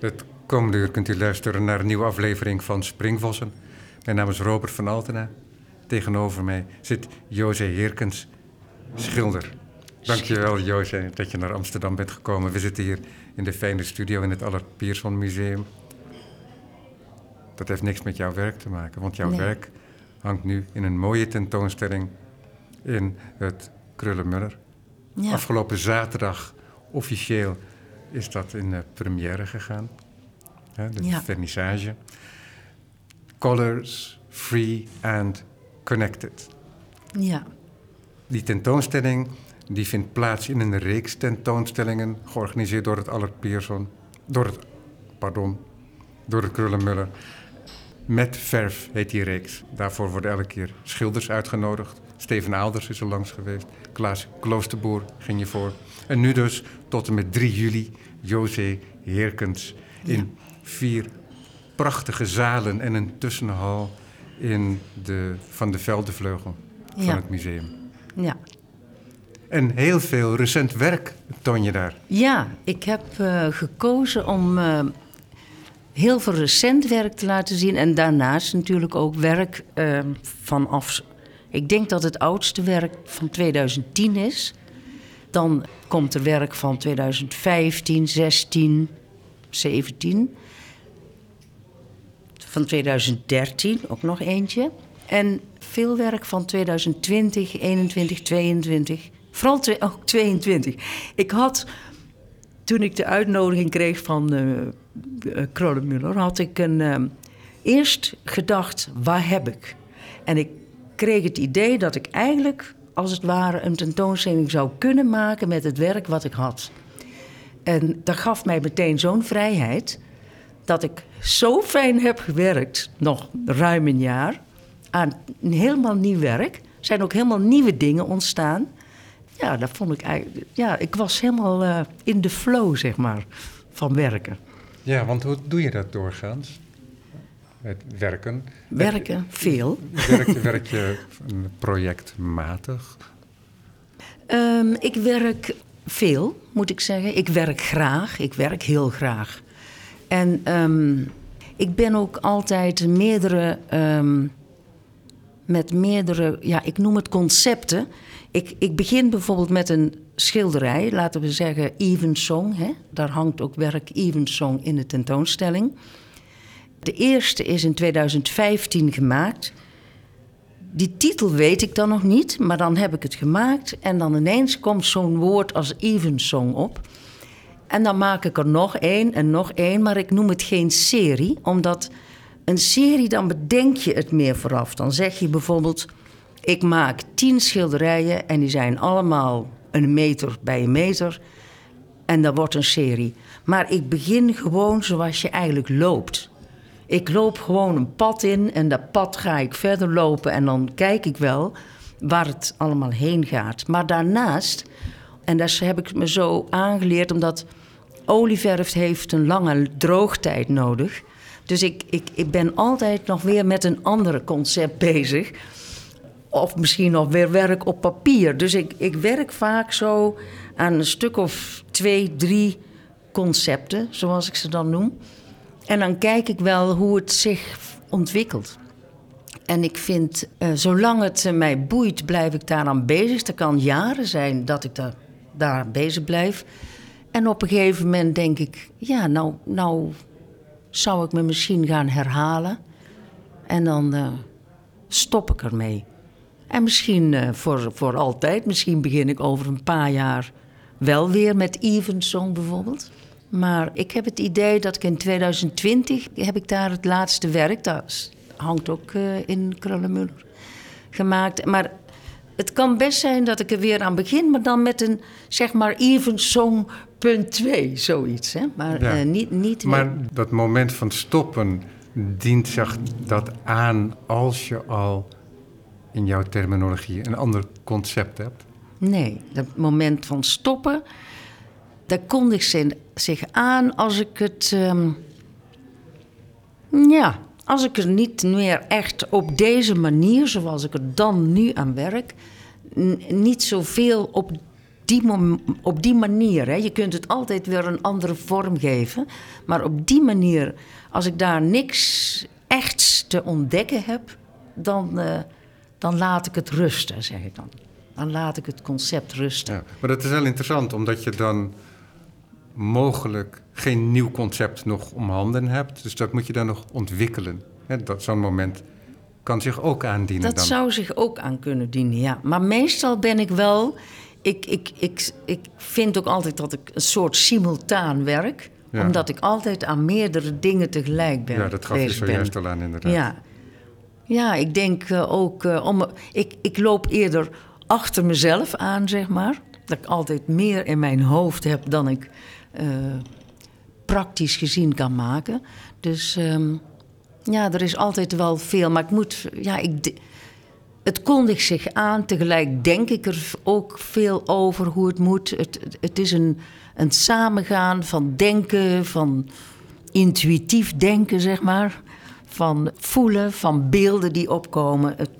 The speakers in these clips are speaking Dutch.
Het komende uur kunt u luisteren naar een nieuwe aflevering van Springvossen. Mijn naam is Robert van Altena. Tegenover mij zit José Heerkens, schilder. Dankjewel José dat je naar Amsterdam bent gekomen. We zitten hier in de fijne studio in het Allard Pierson Museum. Dat heeft niks met jouw werk te maken, want jouw Nee. werk hangt nu in een mooie tentoonstelling in het Krullenmuller. Ja. Afgelopen zaterdag officieel is dat in de première gegaan. Hè, de Ja. vernissage. Colors, Free and Connected. ja. Die tentoonstelling die vindt plaats in een reeks tentoonstellingen... georganiseerd door het Allard Pierson... door het, pardon, door het Krullenmuller. Met verf heet die reeks. Daarvoor worden elke keer schilders uitgenodigd. Steven Aalders is er langs geweest. Klaas Kloosterboer ging je voor. En nu dus tot en met 3 juli José Heerkens... in vier prachtige zalen en een tussenhal... in de Van de Veldevleugel van Ja. het museum. ja. En heel veel recent werk toon je daar. Ja, ik heb eh, gekozen om eh, heel veel recent werk te laten zien. En daarnaast natuurlijk ook werk eh, vanaf. Ik denk dat het oudste werk van 2010 is. Dan komt er werk van 2015, 16, 17. Van 2013 ook nog eentje. En veel werk van 2020, 21, 22. Vooral ook 22. Ik had toen ik de uitnodiging kreeg van eh eh, Krollenmuller, had ik een, eh, eerst gedacht, waar heb ik? En ik kreeg het idee dat ik eigenlijk, als het ware, een tentoonstelling zou kunnen maken met het werk wat ik had. En dat gaf mij meteen zo'n vrijheid dat ik zo fijn heb gewerkt, nog ruim een jaar, aan helemaal nieuw werk. Er zijn ook helemaal nieuwe dingen ontstaan. Ja, dat vond ik eigenlijk. Ja, ik was helemaal eh, in de flow, zeg maar, van werken. Ja, want hoe doe je dat doorgaans? Het werken. Werken, veel. Werk, werk je projectmatig? Ehm, ik werk veel, moet ik zeggen. Ik werk graag. Ik werk heel graag. En ehm, ik ben ook altijd meerdere. ehm, met meerdere, ja, ik noem het concepten. Ik, ik begin bijvoorbeeld met een schilderij, laten we zeggen Evensong. Hè? Daar hangt ook werk Evensong in de tentoonstelling. De eerste is in 2015 gemaakt. Die titel weet ik dan nog niet, maar dan heb ik het gemaakt. En dan ineens komt zo'n woord als Evensong op. En dan maak ik er nog één en nog één, maar ik noem het geen serie, omdat een serie dan bedenk je het meer vooraf. Dan zeg je bijvoorbeeld: ik maak tien schilderijen en die zijn allemaal een meter bij een meter. En dat wordt een serie. Maar ik begin gewoon zoals je eigenlijk loopt. Ik loop gewoon een pad in en dat pad ga ik verder lopen en dan kijk ik wel waar het allemaal heen gaat. Maar daarnaast, en dat heb ik me zo aangeleerd omdat olieverf heeft een lange droogtijd nodig. Dus ik, ik, ik ben altijd nog weer met een ander concept bezig. Of misschien nog weer werk op papier. Dus ik, ik werk vaak zo aan een stuk of twee, drie concepten, zoals ik ze dan noem. En dan kijk ik wel hoe het zich ontwikkelt. En ik vind, eh, zolang het eh, mij boeit, blijf ik daaraan bezig. Het kan jaren zijn dat ik daar, daar bezig blijf. En op een gegeven moment denk ik, ja, nou, nou zou ik me misschien gaan herhalen. En dan eh, stop ik ermee. En misschien voor, voor altijd, misschien begin ik over een paar jaar wel weer met Evensong bijvoorbeeld. Maar ik heb het idee dat ik in 2020 heb ik daar het laatste werk, dat hangt ook eh, in Krullenmuller, gemaakt. Maar het kan best zijn dat ik er weer aan begin, maar dan met een zeg maar Evensong punt 2, zoiets. Hè? Maar Ja. eh, niet, niet Maar dat moment van stoppen dient zich dat aan als je al in jouw terminologie een ander concept hebt. Nee, dat moment van stoppen, dat kondigt zich- zich aan als ik het. ehm, ja, als ik er niet meer echt op deze manier, zoals ik er dan nu aan werk, niet zoveel op die, op die manier, hè, je kunt het altijd weer een andere vorm geven. Maar op die manier, als ik daar niks echts te ontdekken heb, dan, eh, dan laat ik het rusten, zeg ik dan. Dan laat ik het concept rusten. Ja, maar dat is wel interessant, omdat je dan mogelijk geen nieuw concept nog om handen hebt. Dus dat moet je dan nog ontwikkelen. Dat Zo'n moment kan zich ook aandienen. Dat dan. zou zich ook aan kunnen dienen, ja. Maar meestal ben ik wel... Ik, ik, ik, ik vind ook altijd dat ik een soort simultaan werk. Ja. Omdat ik altijd aan meerdere dingen tegelijk ben. ja, dat gaf je bezig ben. zojuist al aan, inderdaad. Ja, ja ik denk eh, ook... eh, om, ik, ik loop eerder achter mezelf aan, zeg maar. Dat ik altijd meer in mijn hoofd heb dan ik praktisch gezien kan maken. Dus ehm, ja, er is altijd wel veel. Maar ik moet... Ja, ik, het kondigt zich aan. Tegelijk denk ik er ook veel over hoe het moet. Het, het, het is een, een samengaan van denken, van intuïtief denken, zeg maar. Van voelen, van beelden die opkomen. Het,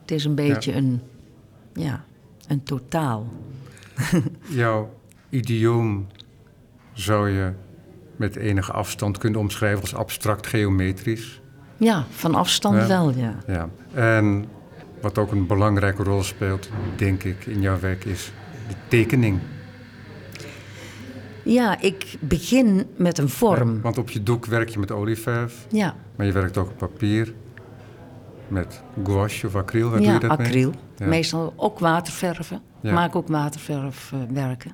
het is een beetje een, ja, een totaal. Jouw idioom zou je met enige afstand kunnen omschrijven als abstract geometrisch. Ja, van afstand Ja. wel, ja. Ja. En wat ook een belangrijke rol speelt, denk ik, in jouw werk is de tekening. Ja, ik begin met een vorm. Want op je doek werk je met olieverf, Ja, maar je werkt ook op papier. Met gouache of acryl, waar doe ja je dat mee? acryl. Ja. Meestal ook waterverven. Maak ook waterverfwerken.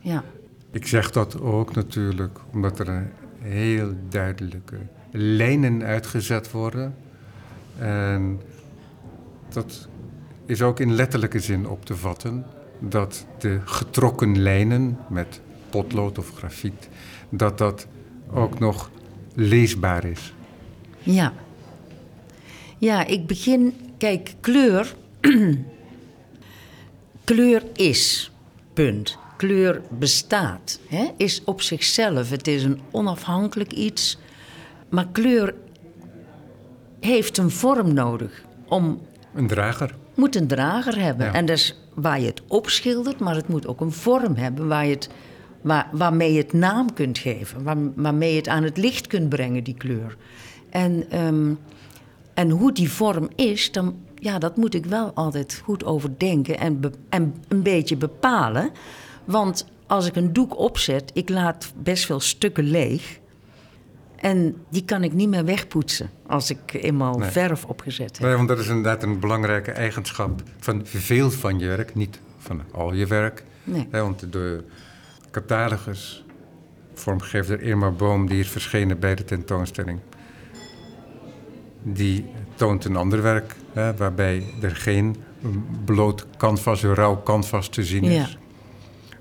Ja. Ik zeg dat ook natuurlijk omdat er heel duidelijke lijnen uitgezet worden. En dat is ook in letterlijke zin op te vatten. Dat de getrokken lijnen met potlood of grafiet, dat dat ook nog leesbaar is. Ja. Ja, ik begin. Kijk, kleur. kleur is. Punt. Kleur bestaat. Hè? Is op zichzelf. Het is een onafhankelijk iets. Maar kleur heeft een vorm nodig. Om, Een drager. moet een drager hebben. Ja. En dat is waar je het opschildert, maar het moet ook een vorm hebben waar je het, waar, waarmee je het naam kunt geven. Waar, waarmee je het aan het licht kunt brengen, die kleur. En, ehm, en hoe die vorm is, dan, ja, dat moet ik wel altijd goed overdenken en, be- en een beetje bepalen. Want als ik een doek opzet, ik laat best veel stukken leeg. En die kan ik niet meer wegpoetsen als ik eenmaal Nee. verf opgezet heb. Nee, want dat is inderdaad een belangrijke eigenschap van veel van je werk, niet van al je werk. Nee. Want de catalogus, vormgever Irma Boom, die is verschenen bij de tentoonstelling. Die toont een ander werk, hè, waarbij er geen bloot canvas, een rauw canvas te zien is. Ja.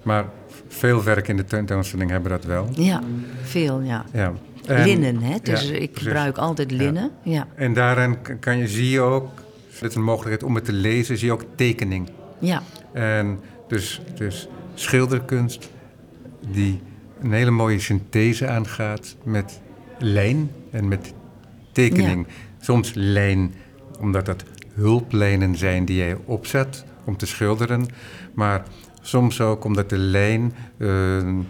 Maar veel werk in de tentoonstelling hebben dat wel. Ja, veel, ja. Ja. En- linnen, hè? Dus ja, ik gebruik altijd linnen. Ja. En daarin kan je, zie je ook, dit is een mogelijkheid om het te lezen, zie je ook tekening. Ja. En dus, dus schilderkunst die een hele mooie synthese aangaat met lijn en met tekening. Soms lijn, omdat dat hulplijnen zijn die jij opzet om te schilderen. Maar soms ook omdat de lijn een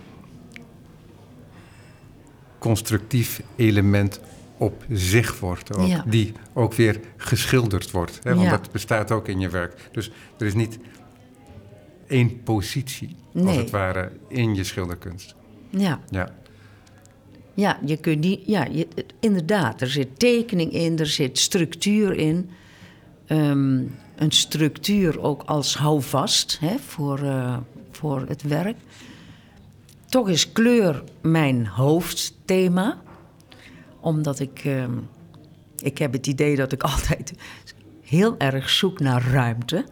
constructief element op zich wordt. Ook, Ja. Die ook weer geschilderd wordt. Hè, want Ja. dat bestaat ook in je werk. Dus er is niet één positie, als het ware, in je schilderkunst. Ja. Ja. Ja, je kunt niet, ja je, inderdaad. Er zit tekening in, er zit structuur in. Ehm, een structuur ook als houvast hè, voor, eh, voor het werk. Toch is kleur mijn hoofdthema. Omdat ik... ehm, ik heb het idee dat ik altijd heel erg zoek naar ruimte.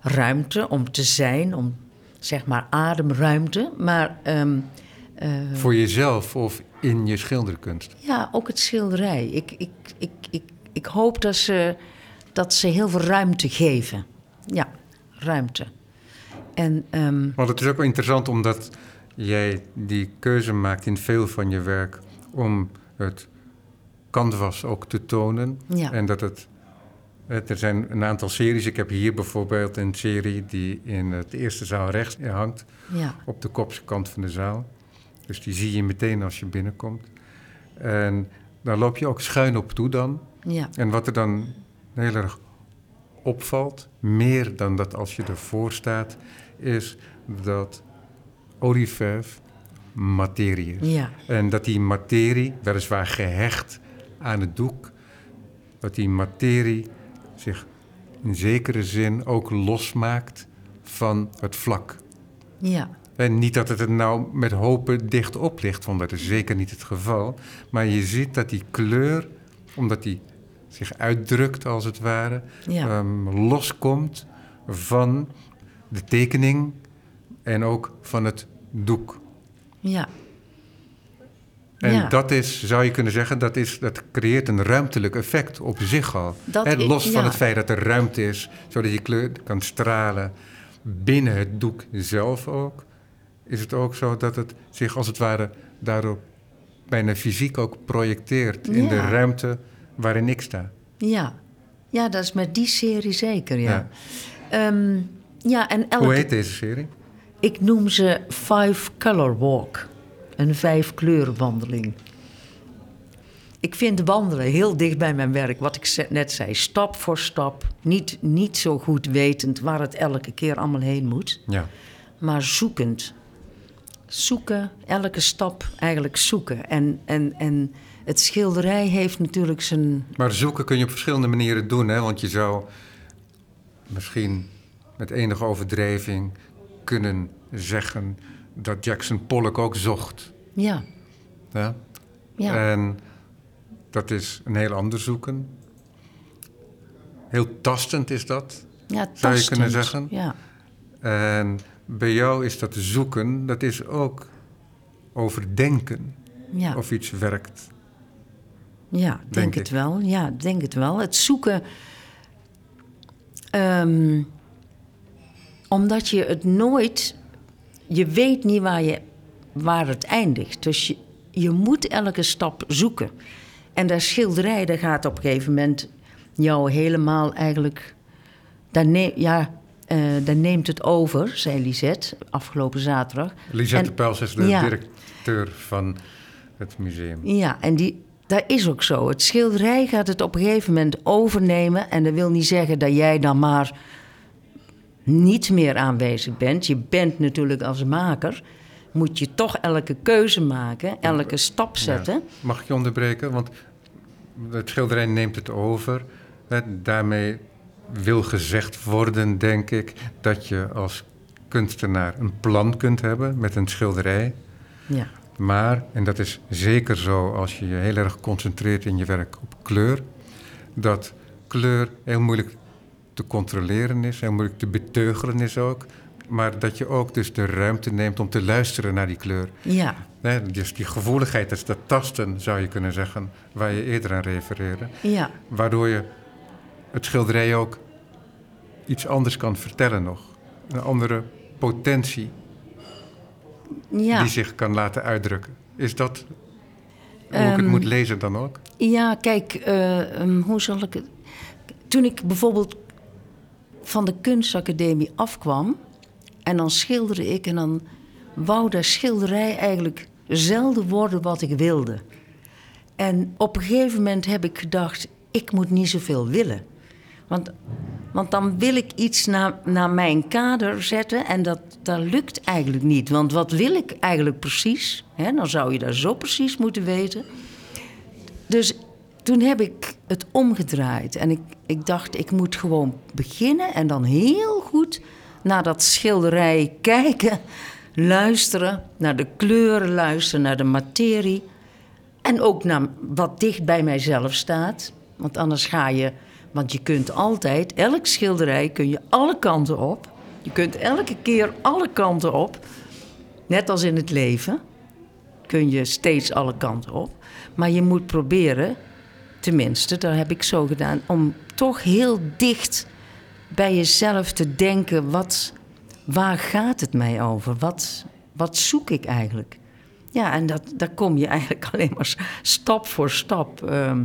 Ruimte om te zijn, om zeg maar ademruimte. Maar ehm, eh, Voor jezelf of in je schilderkunst. ja, ook het schilderij. Ik, ik, ik, ik, ik hoop dat ze, dat ze heel veel ruimte geven. Ja, ruimte. En ehm, Want het is ook wel interessant omdat jij die keuze maakt in veel van je werk om het canvas ook te tonen. Ja. En dat het Er zijn een aantal series. Ik heb hier bijvoorbeeld een serie die in het eerste zaal rechts hangt, Ja, op de kopse kant van de zaal. Dus die zie je meteen als je binnenkomt. En daar loop je ook schuin op toe dan. ja, En wat er dan heel erg opvalt, meer dan dat als je ervoor staat, is dat olieverf materie is. ja, En dat die materie, weliswaar gehecht aan het doek, dat die materie zich in zekere zin ook losmaakt van het vlak. ja, En niet dat het er nou met hopen dicht op ligt, want dat is zeker niet het geval. Maar je ziet dat die kleur, omdat die zich uitdrukt als het ware, ja, ehm, loskomt van de tekening en ook van het doek. ja. En Ja. dat is, zou je kunnen zeggen, dat, is, dat creëert een ruimtelijk effect op zich al. I- los van ja. het feit dat er ruimte is, zodat die kleur kan stralen binnen het doek zelf ook, is het ook zo dat het zich als het ware daarop bijna fysiek ook projecteert in de ruimte waarin ik sta. Ja. ja, dat is met die serie zeker, ja. Ja. Ehm, ja, en elke... Hoe heet deze serie? Ik noem ze Five Color Walk. Een vijf kleurenwandeling. Ik vind wandelen heel dicht bij mijn werk. Wat ik net zei, stap voor stap. Niet, niet zo goed wetend waar het elke keer allemaal heen moet. Ja. Maar zoekend. Zoeken, elke stap eigenlijk zoeken. En, en, en het schilderij heeft natuurlijk zijn... Maar zoeken kun je op verschillende manieren doen, hè? want je zou misschien met enige overdrijving kunnen zeggen dat Jackson Pollock ook zocht. Ja, Ja? ja, En dat is een heel ander zoeken. Heel tastend is dat. ja zou je kunnen tastend. zeggen? Ja, En bij jou is dat zoeken, dat is ook overdenken ja. of iets werkt. Ja, denk, Denk het ik. wel. Ja, denk het wel. Het zoeken. ehm, omdat je het nooit. Je weet niet waar, je, waar het eindigt. Dus je, je moet elke stap zoeken. En dat schilderij, dat gaat op een gegeven moment jou helemaal eigenlijk. Dat, ne- ja, eh, dat neemt het over, zei Lisette afgelopen zaterdag. Lisette En- Pels is de ja. directeur van het museum. Ja, en die, dat is ook zo. Het schilderij gaat het op een gegeven moment overnemen. En dat wil niet zeggen dat jij dan maar niet meer aanwezig bent. Je bent natuurlijk als maker. Moet je toch elke keuze maken, elke stap zetten. Ja. Mag ik je onderbreken? Want het schilderij neemt het over. Daarmee wil gezegd worden, denk ik, dat je als kunstenaar een plan kunt hebben met een schilderij. Ja, Maar, en dat is zeker zo als je je heel erg concentreert in je werk op kleur, dat kleur heel moeilijk te controleren is, heel moeilijk te beteugelen is ook. Maar dat je ook dus de ruimte neemt om te luisteren naar die kleur. ja, Nee, dus die gevoeligheid, dat is dat tasten, zou je kunnen zeggen, waar je eerder aan refereerde. ja, Waardoor je het schilderij ook iets anders kan vertellen nog. Een andere potentie ja. die zich kan laten uitdrukken. Is dat hoe ik het Ehm, moet lezen dan ook? Ja, kijk, eh, ehm, hoe zal ik het... Toen ik bijvoorbeeld van de kunstacademie afkwam... en dan schilderde ik en dan wou dat schilderij eigenlijk zelden worden wat ik wilde. En op een gegeven moment heb ik gedacht, ik moet niet zoveel willen. Want, want dan wil ik iets naar, naar mijn kader zetten en dat, dat lukt eigenlijk niet. Want wat wil ik eigenlijk precies? Dan zou je dat zo precies moeten weten. Dus toen heb ik het omgedraaid. En ik, ik dacht, ik moet gewoon beginnen en dan heel goed naar dat schilderij kijken. Luisteren, naar de kleuren luisteren, naar de materie. En ook naar wat dicht bij mijzelf staat. Want anders ga je... Want je kunt altijd, elk schilderij kun je alle kanten op. Je kunt elke keer alle kanten op. Net als in het leven kun je steeds alle kanten op. Maar je moet proberen, tenminste, dat heb ik zo gedaan, om toch heel dicht bij jezelf te denken: wat, waar gaat het mij over? Wat, wat zoek ik eigenlijk? Ja, en dat, daar kom je eigenlijk alleen maar stap voor stap ehm,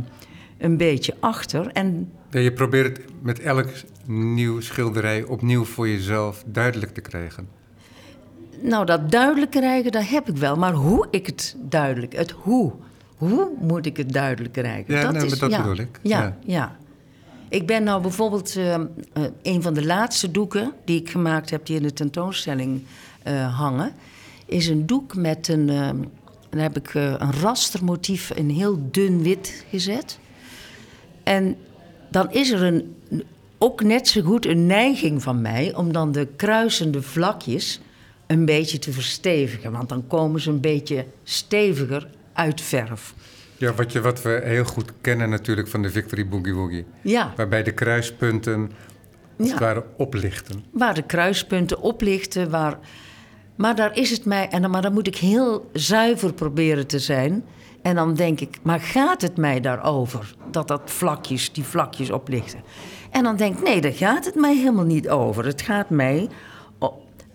een beetje achter. En Ja, je probeert het met elk nieuw schilderij opnieuw voor jezelf duidelijk te krijgen. Nou, dat duidelijk krijgen, dat heb ik wel. Maar hoe ik het duidelijk, het hoe. Hoe moet ik het duidelijk krijgen? Ja, nee, maar dat ja, bedoel ik. Ja, Ja. ja. Ik ben nou bijvoorbeeld eh, eh, een van de laatste doeken die ik gemaakt heb, die in de tentoonstelling eh, hangen, is een doek met een. dan heb ik een rastermotief in heel dun wit gezet. En dan is er een, ook net zo goed een neiging van mij om dan de kruisende vlakjes een beetje te verstevigen. Want dan komen ze een beetje steviger uit verf. Ja, wat, je, wat we heel goed kennen natuurlijk van de Victory Boogie Woogie. Ja, Waarbij de kruispunten als het Ja. ware oplichten. waar de kruispunten oplichten. Waar... Maar daar is het mij, en dan, maar dan moet ik heel zuiver proberen te zijn. En dan denk ik, maar gaat het mij daarover? Dat dat vlakjes, die vlakjes oplichten. En dan denk ik, nee, daar gaat het mij helemaal niet over. Het gaat mij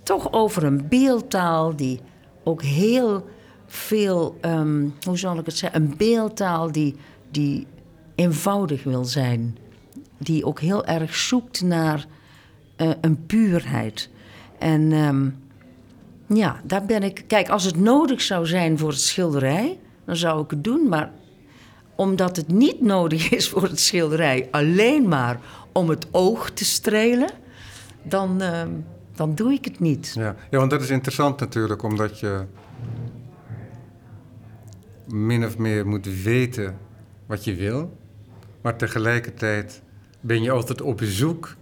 toch over een beeldtaal die ook heel veel, ehm, hoe zal ik het zeggen, een beeldtaal die, die eenvoudig wil zijn. Die ook heel erg zoekt naar eh, een puurheid. En ehm, ja, daar ben ik. Kijk, als het nodig zou zijn voor het schilderij, dan zou ik het doen. Maar omdat het niet nodig is voor het schilderij, alleen maar om het oog te strelen, dan, ehm, dan doe ik het niet. Ja. ja, want dat is interessant natuurlijk, omdat je min of meer moet weten wat je wil. Maar tegelijkertijd ben je altijd op zoek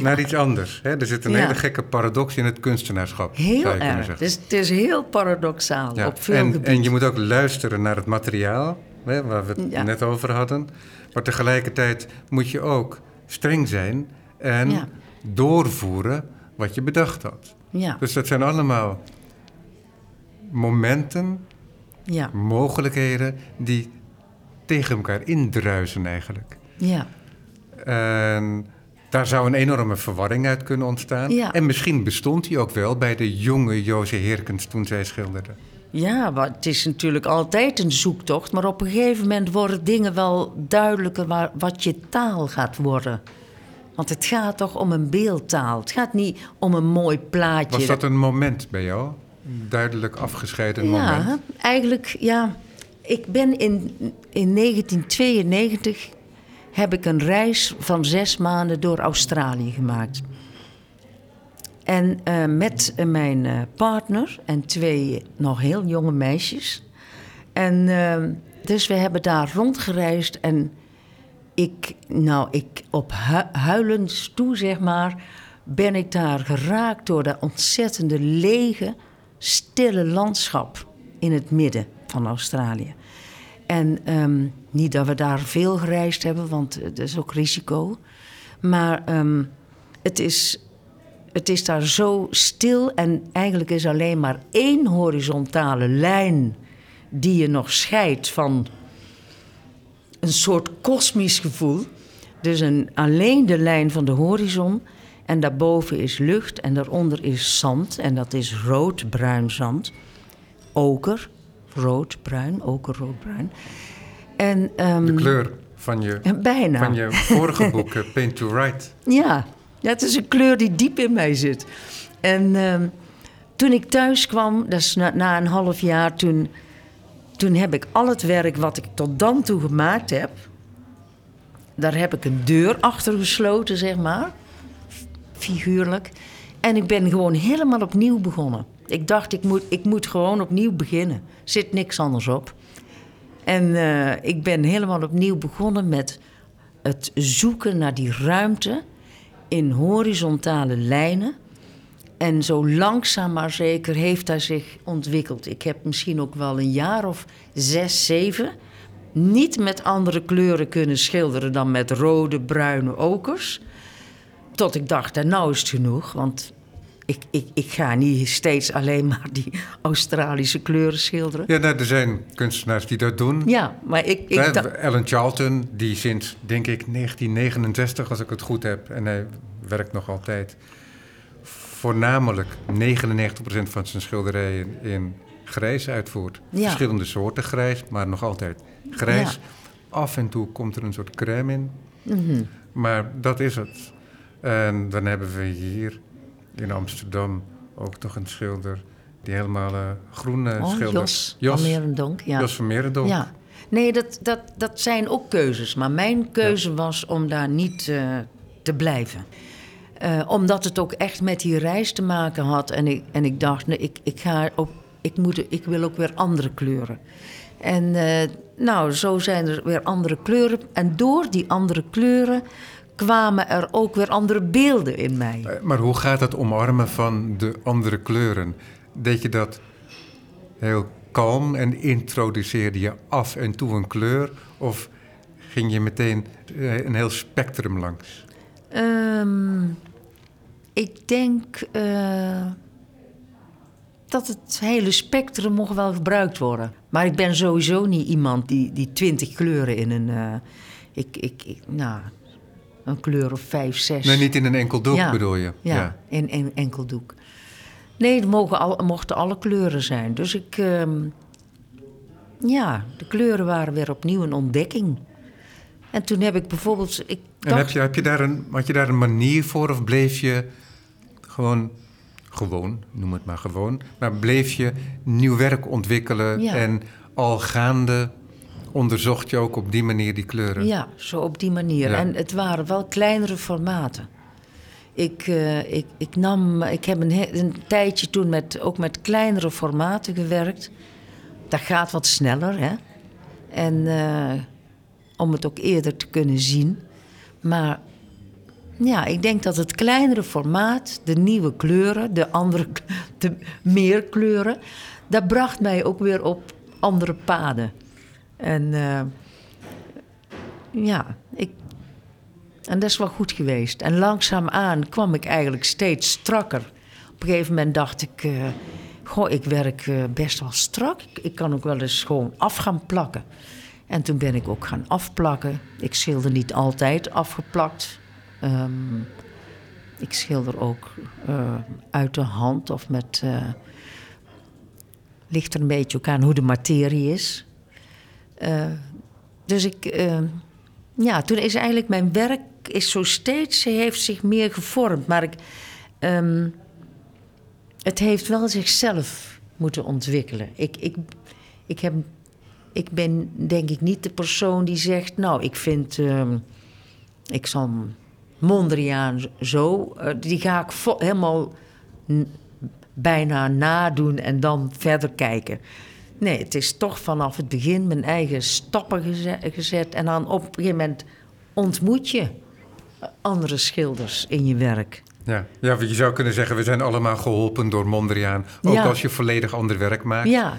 naar iets anders. Hè? Er zit een Ja. hele gekke paradox in het kunstenaarschap. Heel erg. zeggen. Dus het is heel paradoxaal Ja, op veel en, gebieden. en je moet ook luisteren naar het materiaal, hè, waar we het Ja. net over hadden. Maar tegelijkertijd moet je ook streng zijn en Ja. doorvoeren wat je bedacht had. Ja, Dus dat zijn allemaal momenten, ja, mogelijkheden die tegen elkaar indruisen eigenlijk. ja. En daar zou een enorme verwarring uit kunnen ontstaan. Ja. En misschien bestond die ook wel bij de jonge Joze Heerkens toen zij schilderde. Ja, maar het is natuurlijk altijd een zoektocht. Maar op een gegeven moment worden dingen wel duidelijker waar, wat je taal gaat worden. Want het gaat toch om een beeldtaal. Het gaat niet om een mooi plaatje. Was dat een moment bij jou? Een duidelijk afgescheiden ja, moment? eigenlijk, ja. Ik ben in, in 1992 heb ik een reis van zes maanden door Australië gemaakt. En eh, met eh, mijn eh, partner en twee nog heel jonge meisjes. En dus we hebben daar rondgereisd en ik, nou, ik op hu- huilend toe, zeg maar, ben ik daar geraakt door dat ontzettende lege, stille landschap in het midden van Australië. En ehm, niet dat we daar veel gereisd hebben, want het is ook risico. Maar ehm, het, is, het is daar zo stil en eigenlijk is alleen maar één horizontale lijn die je nog scheidt van een soort kosmisch gevoel. Dus een, alleen de lijn van de horizon. En daarboven is lucht en daaronder is zand. En dat is rood-bruin zand. Oker, rood-bruin, oker, rood-bruin. En, ehm, De kleur van je, Bijna. van je vorige boek, eh, Paint to Write. Ja, ja, het is een kleur die diep in mij zit. En ehm, toen ik thuis kwam, dat is na, na een half jaar, toen, toen heb ik al het werk wat ik tot dan toe gemaakt heb, daar heb ik een deur achter gesloten, zeg maar, figuurlijk. En ik ben gewoon helemaal opnieuw begonnen. Ik dacht, ik moet, ik moet gewoon opnieuw beginnen. Er zit niks anders op. En eh, ik ben helemaal opnieuw begonnen met het zoeken naar die ruimte in horizontale lijnen. En zo langzaam maar zeker heeft hij zich ontwikkeld. Ik heb misschien ook wel een jaar of zes, zeven niet met andere kleuren kunnen schilderen dan met rode, bruine okers. Tot ik dacht, nou is het genoeg, want ik, ik, ik ga niet steeds alleen maar die Australische kleuren schilderen. Ja, nou, er zijn kunstenaars die dat doen. Ja, maar ik, ik Alan Charlton, die sinds, denk ik, 1969, als ik het goed heb, en hij werkt nog altijd, voornamelijk 99% van zijn schilderijen in grijs uitvoert. Ja. Verschillende soorten grijs, maar nog altijd grijs. Ja. Af en toe komt er een soort crème in. Mhm. Maar dat is het. En dan hebben we hier in Amsterdam ook nog een schilder die helemaal uh, groen uh, oh, schildert. Jos, Jos van Merendonk. Ja. Jos van Merendonk. Ja. Nee, dat, dat, dat zijn ook keuzes. Maar mijn keuze was om daar niet uh, te blijven. omdat het ook echt met die reis te maken had. En ik, en ik dacht, nee, ik, ik, ga op, ik, moet, ik wil ook weer andere kleuren. En nou, zo zijn er weer andere kleuren. En door die andere kleuren kwamen er ook weer andere beelden in mij. Eh, maar hoe gaat het omarmen van de andere kleuren? Deed je dat heel kalm en introduceerde je af en toe een kleur? Of ging je meteen eh, een heel spectrum langs? Um, ik denk uh, dat het hele spectrum mocht wel gebruikt worden. Maar ik ben sowieso niet iemand die, die twintig kleuren in een. Uh, ik, ik, ik, nou, een kleur of vijf, zes. Nee, niet in een enkel doek bedoel je? Ja, ja, in een enkel doek. Nee, het mogen al, mochten alle kleuren zijn. Dus ik... Uh, ja, de kleuren waren weer opnieuw een ontdekking. En toen heb ik bijvoorbeeld... Ik dacht, en heb je, heb je daar een, had je daar een manier voor of bleef je gewoon... Gewoon, noem het maar gewoon. Maar bleef je nieuw werk ontwikkelen en al gaande onderzocht je ook op die manier die kleuren? Ja, zo op die manier. En het waren wel kleinere formaten. Ik, uh, ik, ik, nam, ik heb een, een, tijdje toen met, ook met kleinere formaten gewerkt. Dat gaat wat sneller, hè. En uh, om het ook eerder te kunnen zien. Maar ja, ik denk dat het kleinere formaat, de nieuwe kleuren, de andere, de meer kleuren, dat bracht mij ook weer op andere paden. En uh, ja, ik, en dat is wel goed geweest. En langzaamaan kwam ik eigenlijk steeds strakker. Op een gegeven moment dacht ik, uh, goh, ik werk uh, best wel strak. Ik, kan ook wel eens gewoon af gaan plakken. En toen ben ik ook gaan afplakken. Ik schilder niet altijd afgeplakt. Um, ik schilder ook uit de hand of met. ligt er een beetje ook aan hoe de materie is. Uh, dus ik, uh, ja, toen is eigenlijk mijn werk is zo steeds, heeft zich meer gevormd. Maar ik, um, het heeft wel zichzelf moeten ontwikkelen. Ik, ik, ik, heb, ik ben denk ik niet de persoon die zegt, nou, ik vind, um, ik zal Mondriaan zo, uh, die ga ik helemaal bijna nadoen en dan verder kijken. Nee, het is toch vanaf het begin mijn eigen stappen gezet. En dan op een gegeven moment ontmoet je andere schilders in je werk. Ja, ja je zou kunnen zeggen, we zijn allemaal geholpen door Mondriaan. Ook als je volledig ander werk maakt. Ja,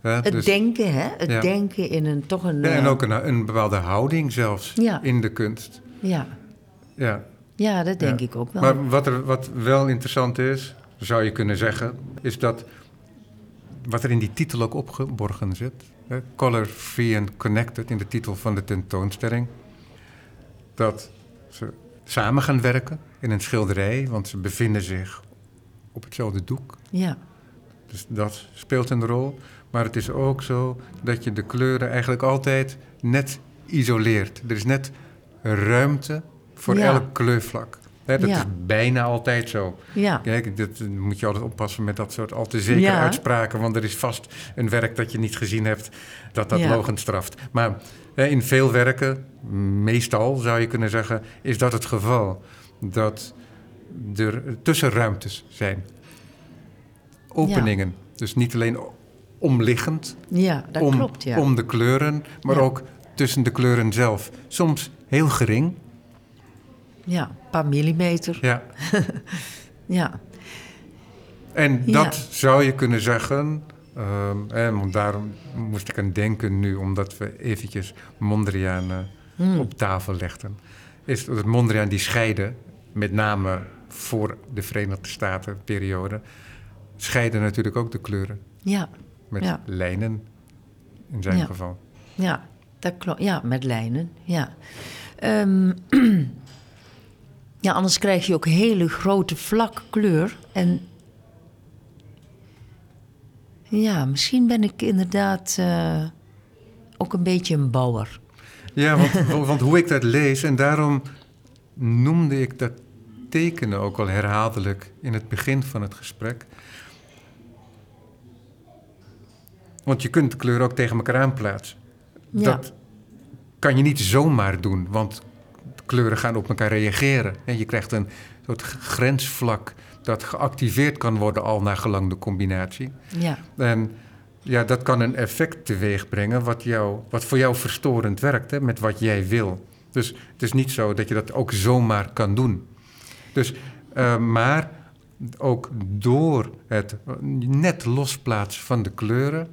het dus- denken, hè? Het denken in een toch een. Ja, en eh, ook een, een bepaalde houding zelfs in de kunst. Ja. Ja, ja dat denk ik ook wel. Maar wat, er, wat wel interessant is, zou je kunnen zeggen, is dat wat er in die titel ook opgeborgen zit. Hè, Color Free and Connected in de titel van de tentoonstelling. Dat ze samen gaan werken in een schilderij, want ze bevinden zich op hetzelfde doek. Ja. Dus dat speelt een rol. Maar het is ook zo dat je de kleuren eigenlijk altijd net isoleert. Er is net ruimte voor elk kleurvlak dat is bijna altijd zo. Ja. Kijk, dat moet je altijd oppassen met dat soort al te zekere uitspraken. Want er is vast een werk dat je niet gezien hebt dat dat ja. straft. Maar in veel werken, meestal zou je kunnen zeggen, is dat het geval. Dat er tussenruimtes zijn. Openingen. Dus niet alleen omliggend. Ja, dat om, klopt. Ja. Om de kleuren, maar ook tussen de kleuren zelf. Soms heel gering. Ja, paar millimeter. Ja. ja. En dat zou je kunnen zeggen, um, en daarom moest ik aan denken nu, omdat we eventjes Mondriaan hmm. op tafel legden, is dat Mondriaan die scheiden, met name voor de Verenigde Staten periode, scheiden natuurlijk ook de kleuren. Ja. Met lijnen, in zijn geval. Ja, dat klopt. Ja, met lijnen, ja. Um, Ja, anders krijg je ook hele grote vlakke kleur. En ja, misschien ben ik inderdaad uh, ook een beetje een bouwer. Ja, want, want, hoe ik dat lees, en daarom noemde ik dat tekenen ook al herhaaldelijk in het begin van het gesprek. Want je kunt kleuren ook tegen elkaar aanplaatsen. Ja. Dat kan je niet zomaar doen, want kleuren gaan op elkaar reageren. En je krijgt een soort grensvlak dat geactiveerd kan worden al naar gelang de combinatie. Ja. En ja, dat kan een effect teweeg brengen wat, jou, wat voor jou verstorend werkt, hè, met wat jij wil. Dus het is niet zo dat je dat ook zomaar kan doen. Dus, uh, maar ook door het net losplaatsen van de kleuren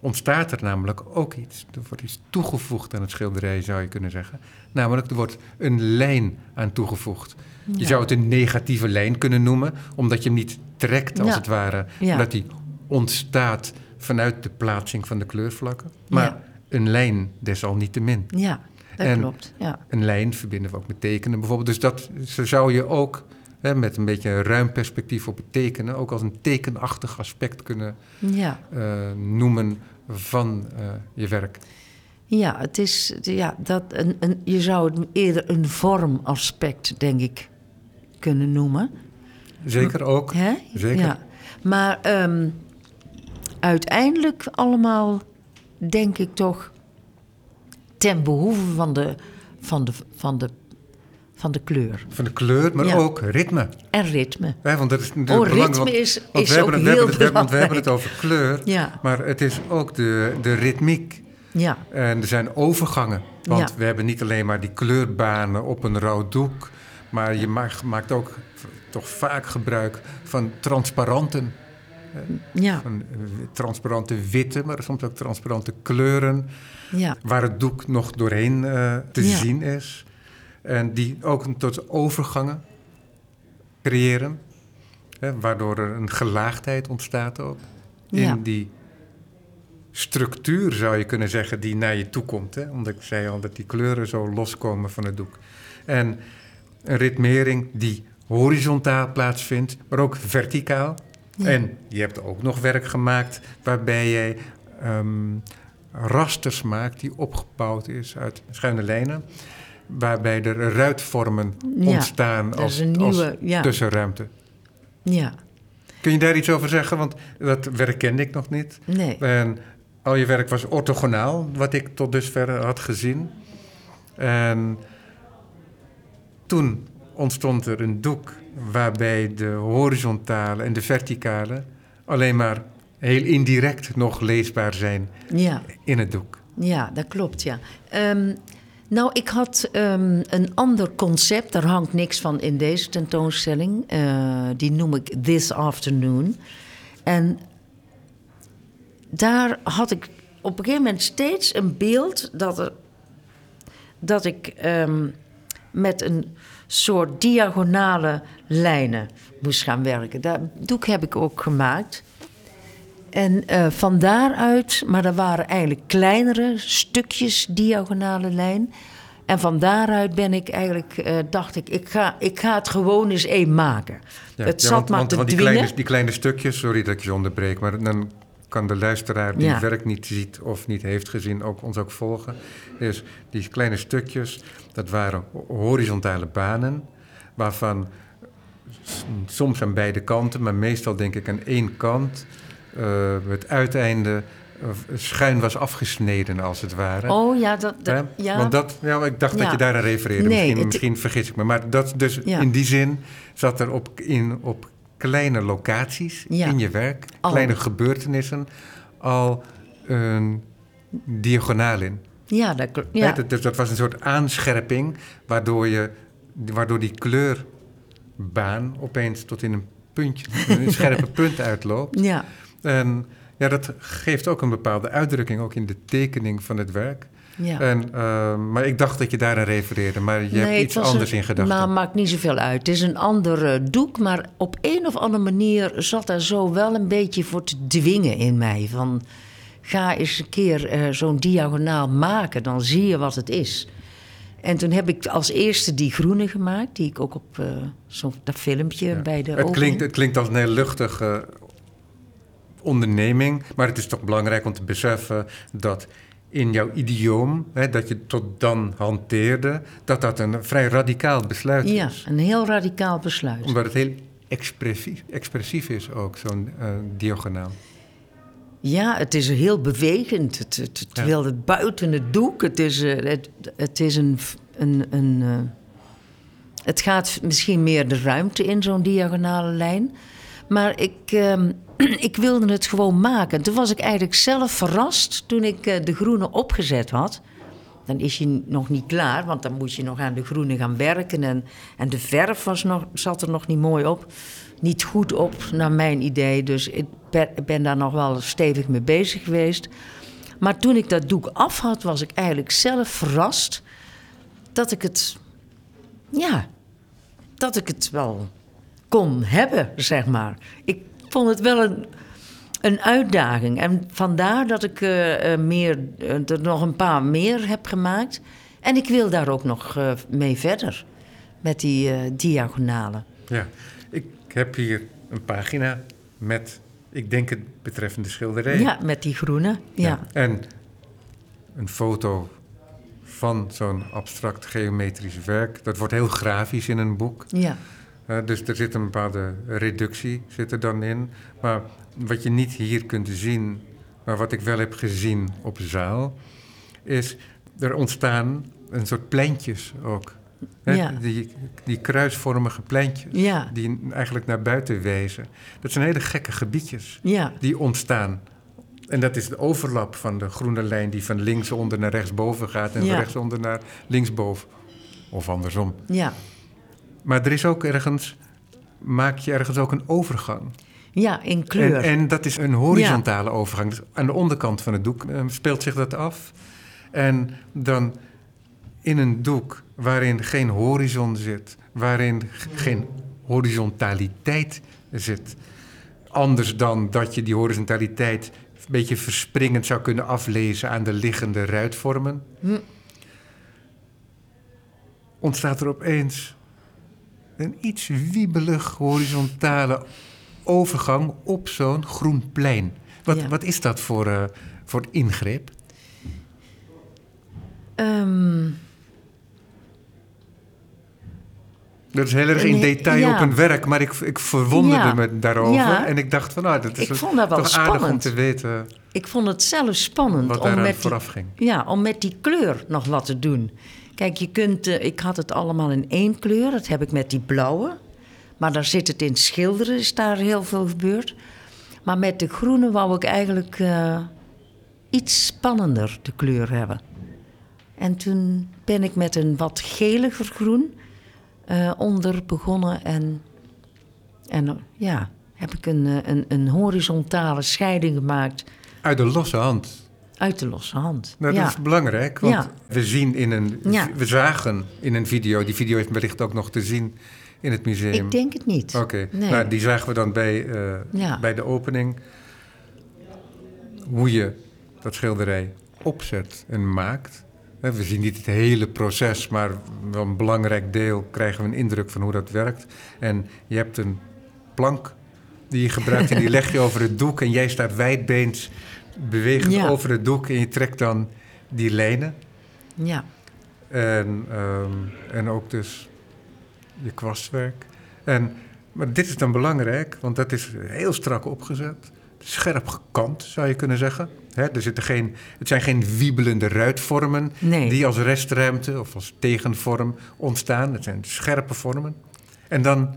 ontstaat er namelijk ook iets. Er wordt iets toegevoegd aan het schilderij, zou je kunnen zeggen. Namelijk, er wordt een lijn aan toegevoegd. Ja. Je zou het een negatieve lijn kunnen noemen, omdat je hem niet trekt, als Ja. het ware. Ja. Omdat die ontstaat vanuit de plaatsing van de kleurvlakken. Maar een lijn desalniettemin. Ja, dat En- klopt. Ja. Een lijn verbinden we ook met tekenen bijvoorbeeld. Dus dat zo zou je ook hè, met een beetje een ruim perspectief op het tekenen... ook als een tekenachtig aspect kunnen Ja. eh, noemen van eh, je werk. Ja, het is, ja, dat een, een, je zou het eerder een vormaspect, denk ik, kunnen noemen. Zeker ook. Hè? Zeker. Ja. Maar ehm, uiteindelijk allemaal, denk ik toch, ten behoeve van de, van de, van de, van de kleur Van de kleur, maar Ja. ook ritme. en ritme. Hè, want dat is natuurlijk Oh, belangrijk, ritme want- is- want is we hebben ook we hebben heel het, want we hebben het belangrijk. over kleur, Ja. maar het is ook de, de ritmiek. Ja, En er zijn overgangen. Want Ja. we hebben niet alleen maar die kleurbanen op een rood doek, maar je maakt, maakt ook toch vaak gebruik van transparanten. ja, Van eh, transparante witte, maar soms ook transparante kleuren, ja, waar het doek nog doorheen eh, te Ja. zien is. En die ook een tot overgangen creëren, hè, waardoor er een gelaagdheid ontstaat ook. In Ja. die structuur zou je kunnen zeggen die naar je toe komt. Hè? Omdat ik zei al dat die kleuren zo loskomen van het doek. En een ritmering die horizontaal plaatsvindt, maar ook verticaal. Ja. En je hebt ook nog werk gemaakt waarbij jij ehm, rasters maakt die opgebouwd is uit schuine lijnen. Waarbij er ruitvormen Ja, ontstaan als, nieuwe- als ja. tussenruimte. ja. Kun je daar iets over zeggen? Want dat werk kende ik nog niet. Nee. En al je werk was orthogonaal, wat ik tot dusver had gezien. En toen ontstond er een doek waarbij de horizontale en de verticale alleen maar heel indirect nog leesbaar zijn Ja. in het doek. Ja, dat klopt, ja. Ehm, nou, ik had ehm, een ander concept, daar hangt niks van in deze tentoonstelling. Eh, die noem ik This Afternoon. En daar had ik op een gegeven moment steeds een beeld dat, er, dat ik ehm, met een soort diagonale lijnen moest gaan werken. Dat doek heb ik ook gemaakt. En eh, van daaruit, maar dat waren eigenlijk kleinere stukjes diagonale lijn. En van daaruit ben ik eigenlijk, eh, dacht ik, ik ga, ik ga het gewoon eens één maken. Ja, het ja, zat want, maar want, te want die, kleine, die kleine stukjes, sorry dat ik je onderbreek, maar dan kan de luisteraar die Ja. het werk niet ziet of niet heeft gezien ook, ons ook volgen. Is die kleine stukjes, dat waren horizontale banen, waarvan soms aan beide kanten, maar meestal denk ik aan één kant, eh, het uiteinde schuin was afgesneden als het ware. Oh ja, dat, dat- ja. Want dat, ja, ik dacht dat je daar aan refereerde. Nee, misschien, het- misschien vergis ik me. Maar dat, dus Ja. in die zin zat er op, in, op kleine locaties Ja. in je werk, Al. kleine gebeurtenissen, al een diagonaal in. ja, dat, kl- Hè, ja. Dat, dus dat was een soort aanscherping, waardoor, je, waardoor die kleurbaan opeens tot in een puntje, een scherpe punt uitloopt. ja. En ja, dat geeft ook een bepaalde uitdrukking, ook in de tekening van het werk. Ja. En, eh, maar ik dacht dat je daar aan refereerde, maar je Nee, hebt iets anders een- in gedachten. Maar maakt niet zoveel uit. Het is een ander doek, maar op een of andere manier zat daar zo wel een beetje voor te dwingen in mij. Van ga eens een keer eh, zo'n diagonaal maken, dan zie je wat het is. En toen heb ik als eerste die groene gemaakt, die ik ook op eh, zo'n dat filmpje Ja. bij de het, klinkt, het klinkt als een heel luchtige onderneming, maar het is toch belangrijk om te beseffen dat in jouw idioom, hè, dat je tot dan hanteerde, dat dat een vrij radicaal besluit Ja, is. een heel radicaal besluit. Omdat het heel expressief, expressief is ook, zo'n eh, diagonaal. Ja, het is heel bewegend. Het, het, het Ja. wil het buiten het doek. Het is, eh, het, het is een. een, een eh, het gaat misschien meer de ruimte in, zo'n diagonale lijn. Maar ik, ehm, ik wilde het gewoon maken. Toen was ik eigenlijk zelf verrast toen ik eh, de groene opgezet had. Dan is je nog niet klaar, want dan moet je nog aan de groene gaan werken. En, en de verf was nog, zat er nog niet mooi op. Niet goed op, naar mijn idee. Dus ik ben, daar nog wel stevig mee bezig geweest. Maar toen ik dat doek af had, was ik eigenlijk zelf verrast dat ik het. Ja, dat ik het wel kon hebben, zeg maar. Ik vond het wel een, een uitdaging. En vandaar dat ik eh, eh, meer, eh, er nog een paar meer heb gemaakt. En ik wil daar ook nog eh, mee verder. Met die eh, diagonalen. Ja, ik heb hier een pagina met, ik denk het betreffende schilderij. Ja, met die groene. Ja. En een foto van zo'n abstract geometrisch werk. Dat wordt heel grafisch in een boek. Ja. Dus er zit een bepaalde reductie zit er dan in. Maar wat je niet hier kunt zien, maar wat ik wel heb gezien op zaal, is er ontstaan een soort pleintjes ook. Hè, Ja. Die, die kruisvormige pleintjes, Ja. die eigenlijk naar buiten wijzen. Dat zijn hele gekke gebiedjes Ja. die ontstaan. En dat is de overlap van de groene lijn die van linksonder naar rechtsboven gaat en van rechtsonder naar linksboven. Of andersom. Ja. Maar er is ook ergens, maak je ergens ook een overgang. Ja, in kleur. En, en dat is een horizontale overgang. Dus aan de onderkant van het doek eh, speelt zich dat af. En dan in een doek waarin geen horizon zit, waarin geen horizontaliteit zit. Anders dan dat je die horizontaliteit een beetje verspringend zou kunnen aflezen aan de liggende ruitvormen. Hm. Ontstaat er opeens een iets wiebelig horizontale overgang op zo'n groen plein. Wat, Ja. wat is dat voor, eh, voor ingreep? Ehm, Dat is heel erg in detail ja. op een werk, maar ik, ik verwonderde Ja. me daarover. En ik dacht van, nou, dat is Ik vond dat wel toch aardig om spannend. te weten ik vond het zelf spannend wat om met, die, vooraf ging. ja, om met die kleur nog wat te doen. Kijk, je kunt, eh, ik had het allemaal in één kleur. Dat heb ik met die blauwe. Maar daar zit het in schilderen, is daar heel veel gebeurd. Maar met de groene wou ik eigenlijk eh, iets spannender de kleur hebben. En toen ben ik met een wat geliger groen eh, onder begonnen. En, en ja, heb ik een, een, een horizontale scheiding gemaakt Uit de losse hand. Uit de losse hand. Nou, ja. Dat is belangrijk, want Ja. we zien in een... Ja. We zagen in een video, die video is wellicht ook nog te zien in het museum. Ik denk het niet. Oké, Nee. nou, die zagen we dan bij, eh, bij de opening. Hoe je dat schilderij opzet en maakt. We zien niet het hele proces, maar wel een belangrijk deel krijgen we een indruk van hoe dat werkt. En je hebt een plank die je gebruikt en die leg je over het doek. En jij staat wijdbeens bewegend Ja. over het doek en je trekt dan die lijnen. Ja. En, ehm, en ook dus je kwastwerk. En, maar dit is dan belangrijk, want dat is heel strak opgezet. Scherp gekant, zou je kunnen zeggen. Er zitten geen, het zijn geen wiebelende ruitvormen Nee. die als restruimte of als tegenvorm ontstaan. Het zijn scherpe vormen. En dan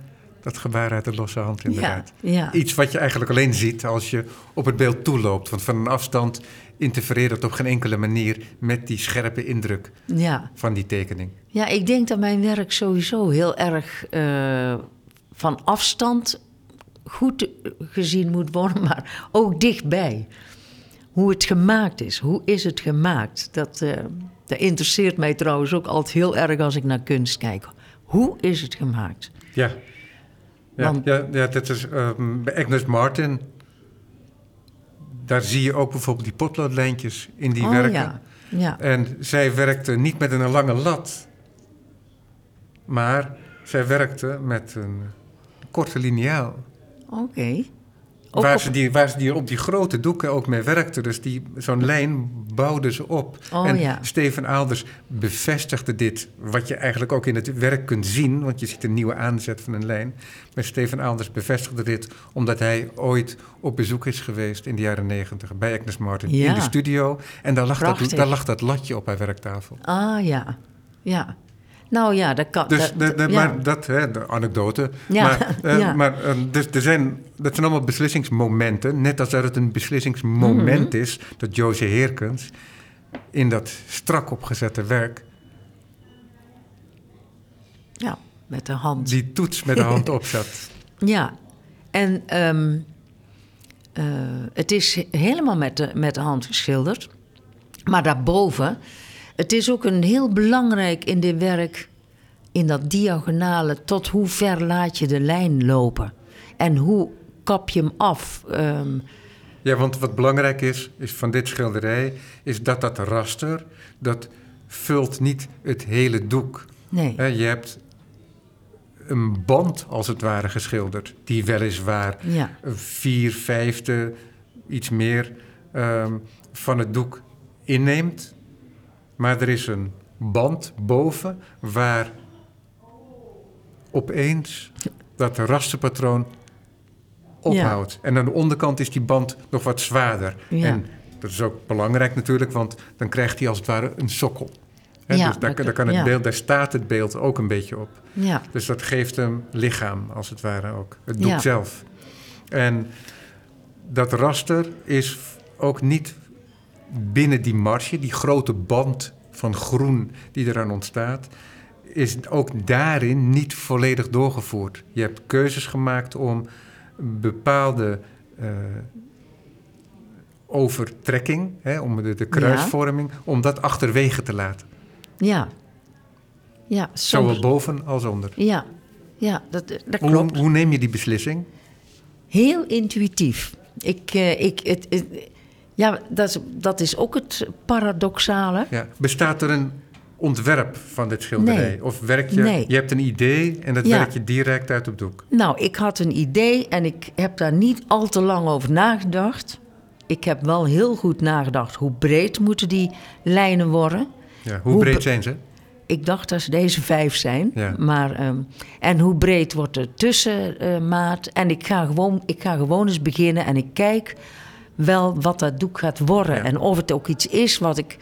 dat gebaar uit de losse hand inderdaad. Ja, ja. Iets wat je eigenlijk alleen ziet als je op het beeld toeloopt. Want van een afstand interfereert het op geen enkele manier met die scherpe indruk Ja. van die tekening. ja, ik denk dat mijn werk sowieso heel erg eh, van afstand goed gezien moet worden, maar ook dichtbij. Hoe het gemaakt is, hoe is het gemaakt? Dat, eh, dat interesseert mij trouwens ook altijd heel erg als ik naar kunst kijk. Hoe is het gemaakt? Ja. Ja, Want- ja, ja dat is ehm, bij Agnes Martin. Daar zie je ook bijvoorbeeld die potloodlijntjes in die oh werken. ja, ja. En zij werkte niet met een lange lat, maar zij werkte met een korte liniaal. oké. Ook Waar, op- ze die, waar ze die op die grote doeken ook mee werkte. Dus die, zo'n lijn bouwden ze op. Oh, en ja. Steven Aalders bevestigde dit, wat je eigenlijk ook in het werk kunt zien, want je ziet een nieuwe aanzet van een lijn. Maar Steven Aalders bevestigde dit omdat hij ooit op bezoek is geweest in de jaren negentig bij Agnes Martin Ja. in de studio. En daar lag, dat, daar lag dat latje op haar werktafel. Ah ja, ja. Nou ja, dat kan. Dus dat- de, de- ja. maar dat, hè, de anekdote. Ja, Maar, eh, ja. maar eh, dus er zijn, dat zijn allemaal beslissingsmomenten. Net als dat het een beslissingsmoment Mhm. is dat Joze Heerkens in dat strak opgezette werk ja, met de hand. die toets met de hand opzet. Ja, en ehm, eh, het is helemaal met de, met de hand geschilderd. Maar daarboven, het is ook een heel belangrijk in dit werk, in dat diagonale, tot hoe ver laat je de lijn lopen? En hoe kap je hem af? Ehm, Ja, want wat belangrijk is, is van dit schilderij, is dat dat raster, dat vult niet het hele doek. nee, je hebt een band, als het ware, geschilderd, die weliswaar ja, vier vijfde, iets meer ehm, van het doek inneemt. Maar er is een band boven waar opeens dat rasterpatroon ophoudt. En aan de onderkant is die band nog wat zwaarder. Ja. En dat is ook belangrijk natuurlijk, want dan krijgt hij als het ware een sokkel. Ja, dus daar, kan het ja. beeld, daar staat het beeld ook een beetje op. ja, Dus dat geeft hem lichaam, als het ware ook. Het doek Ja. zelf. En dat raster is ook niet binnen die marge, die grote band van groen die eraan ontstaat, is ook daarin niet volledig doorgevoerd. Je hebt keuzes gemaakt om bepaalde eh, overtrekking, hè, om de, de kruisvorming, om dat achterwege te laten. ja. Ja, Zowel boven als onder. Ja, ja dat, dat Hoe, klopt. hoe neem je die beslissing? Heel intuïtief. Ik, eh, ik, het, het- ja, dat is, dat is ook het paradoxale. Ja. Bestaat er een ontwerp van dit schilderij? Nee. Of werk je, Nee. je hebt een idee en dat Ja. werk je direct uit op doek? Nou, ik had een idee en ik heb daar niet al te lang over nagedacht. Ik heb wel heel goed nagedacht hoe breed moeten die lijnen worden. Ja. Hoe, Hoe breed zijn ze? Ik dacht dat ze deze vijf zijn. Ja. Maar, ehm, en hoe breed wordt de tussenmaat? en ik ga, gewoon, ik ga gewoon eens beginnen en ik kijk wel wat dat doek gaat worden. Ja. En of het ook iets is wat ik,